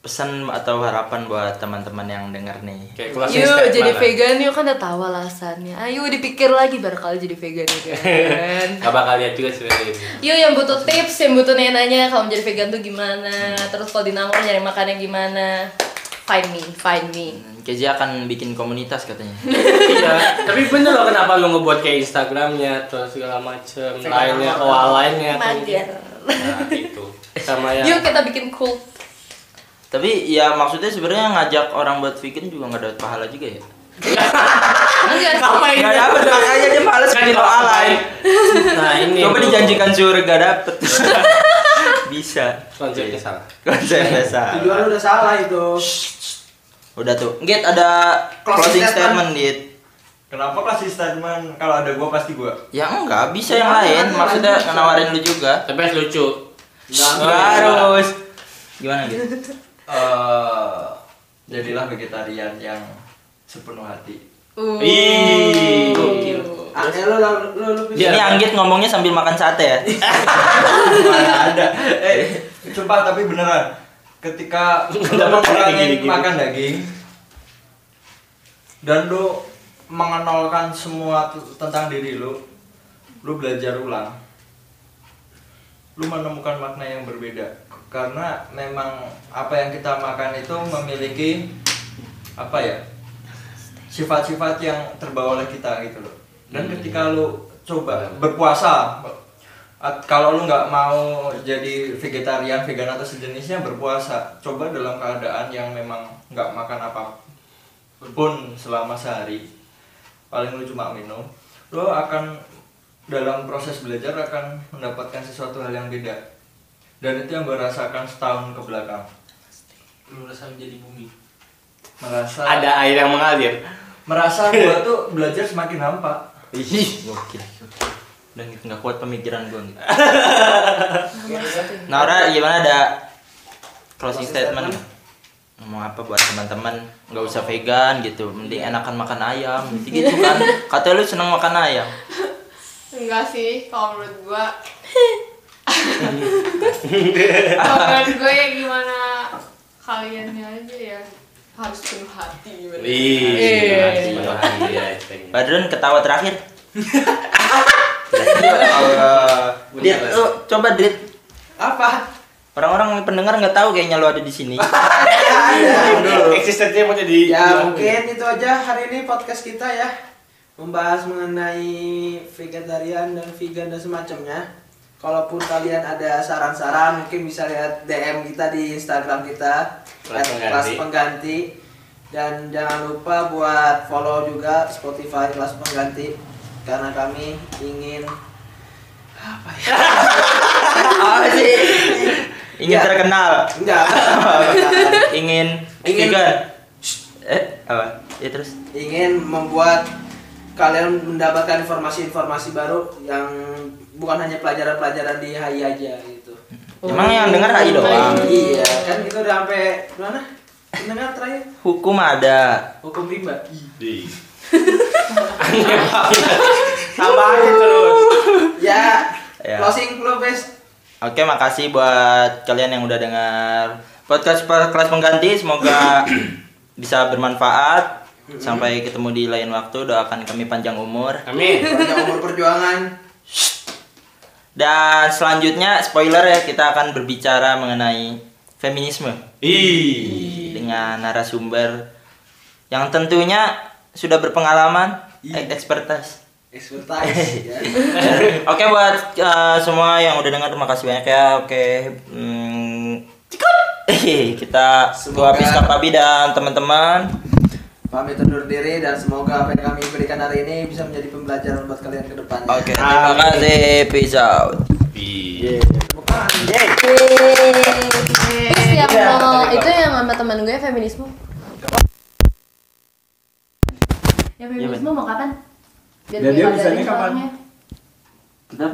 pesan atau harapan buat teman-teman yang denger nih. Kayak closing Yuk statement jadi lah. vegan yuk kan udah tahu alasannya. Ayo dipikir lagi barangkali jadi vegan ya kan. Gak bakal lihat juga sebenarnya. Yuk yang butuh tips, yang butuh nanya kalau menjadi vegan tuh gimana, terus kalau di Nangor nyari makannya gimana, find me, find me. Kezi akan bikin komunitas katanya. iya, tapi bener loh kenapa lu ngebuat kayak Instagramnya terus segala macem lainnya, OA lainnya atau Mager. Nah, itu. Sama yang Yuk kita bikin cool. Tapi ya maksudnya sebenarnya ngajak orang buat vegan juga nggak dapat pahala juga ya. Ngapain? Nggak dapat makanya dia males Kan bikin kalau alay. Nah, ini Coba dijanjikan surga dapet. Bisa. konsepnya salah. Konsepnya salah. Tujuan udah salah itu. Udah tuh. Git ada Closing closing statement, Git. Kenapa kasih statement kalau ada gua pasti gua? Ya enggak, bisa yang lain. Maksudnya nawarin lu juga. Tapi harus lucu. Enggak harus. Gimana gitu? Eh, jadilah vegetarian yang sepenuh hati. Uh. Ih, gokil. Ah. Ini Anggit ngomongnya sambil makan sate ya. Mana ada? Eh, sumpah tapi beneran. Ketika mengurangi gini-gini? makan daging dan lu mengenalkan semua tentang diri lu, lu belajar ulang. Lu menemukan makna yang berbeda karena memang apa yang kita makan itu memiliki apa ya? sifat-sifat yang terbawa oleh kita gitu loh. dan ketika lu coba berpuasa kalau lu nggak mau jadi vegetarian vegan atau sejenisnya berpuasa coba dalam keadaan yang memang nggak makan apa pun selama sehari paling lu cuma minum lu akan dalam proses belajar akan mendapatkan sesuatu hal yang beda dan itu yang gue rasakan setahun ke belakang lu rasa menjadi bumi merasa Ada air yang mengalir. merasa gue tuh belajar semakin hampa Ih, gokil. Dan nggak kuat pemikiran gue. Gitu. Naura gimana ada closing statement? Ngomong apa buat teman-teman? Nggak usah vegan gitu, mending enakan makan ayam gitu, gitu kan? Katanya lu seneng makan ayam. Enggak sih, kalau menurut gua Kalau menurut gue ya gimana kaliannya aja ya harus penuh hati gimana Ih, Eh. penuh hati ya. Badrun ketawa terakhir. Allah Dit, lu coba Dit. apa Orang-orang pendengar nggak tahu kayaknya lu ada di sini. Eksistensinya mau jadi ya mungkin itu aja hari ini podcast kita ya membahas mengenai vegetarian dan vegan dan semacamnya kalaupun kalian ada saran-saran mungkin bisa lihat DM kita di Instagram kita Kelas Pengganti. kelas pengganti dan jangan lupa buat follow juga Spotify kelas pengganti karena kami ingin apa ya Apa sih? Ingin Ya. terkenal, enggak ingin Ingin-. Eh, apa? Ya terus. ingin membuat kalian mendapatkan informasi-informasi baru yang bukan hanya pelajaran-pelajaran di HI aja gitu. Emang yang denger HI doang. Iya, kan kita udah sampai mana? Mendengar terakhir Hukum ada. hukum rimba. Di. Aneh banget. Tambah aja terus. Ya, Ya. closing lu, Bes. Oke, makasih buat kalian yang udah dengar podcast per- kelas pengganti. Semoga bisa bermanfaat. Sampai ketemu di lain waktu. Doakan kami panjang umur. Amin. Panjang umur perjuangan. Dan selanjutnya spoiler ya kita akan berbicara mengenai feminisme Ih. dengan narasumber yang tentunya sudah berpengalaman, eh, expertise. Expertise ya. Oke buat uh, semua yang udah dengar terima kasih banyak ya. Oke. Hmm, eh, kita gua Pabi dan teman-teman. Pamit undur diri dan semoga apa yang kami berikan hari ini bisa menjadi pembelajaran buat kalian ke depannya. Oke, terima kasih. Peace out. Bukan. Terus yang mau itu yang sama teman gue feminisme. Yang feminisme mau kapan? Biar Dan gue dia bisanya kapan? Kita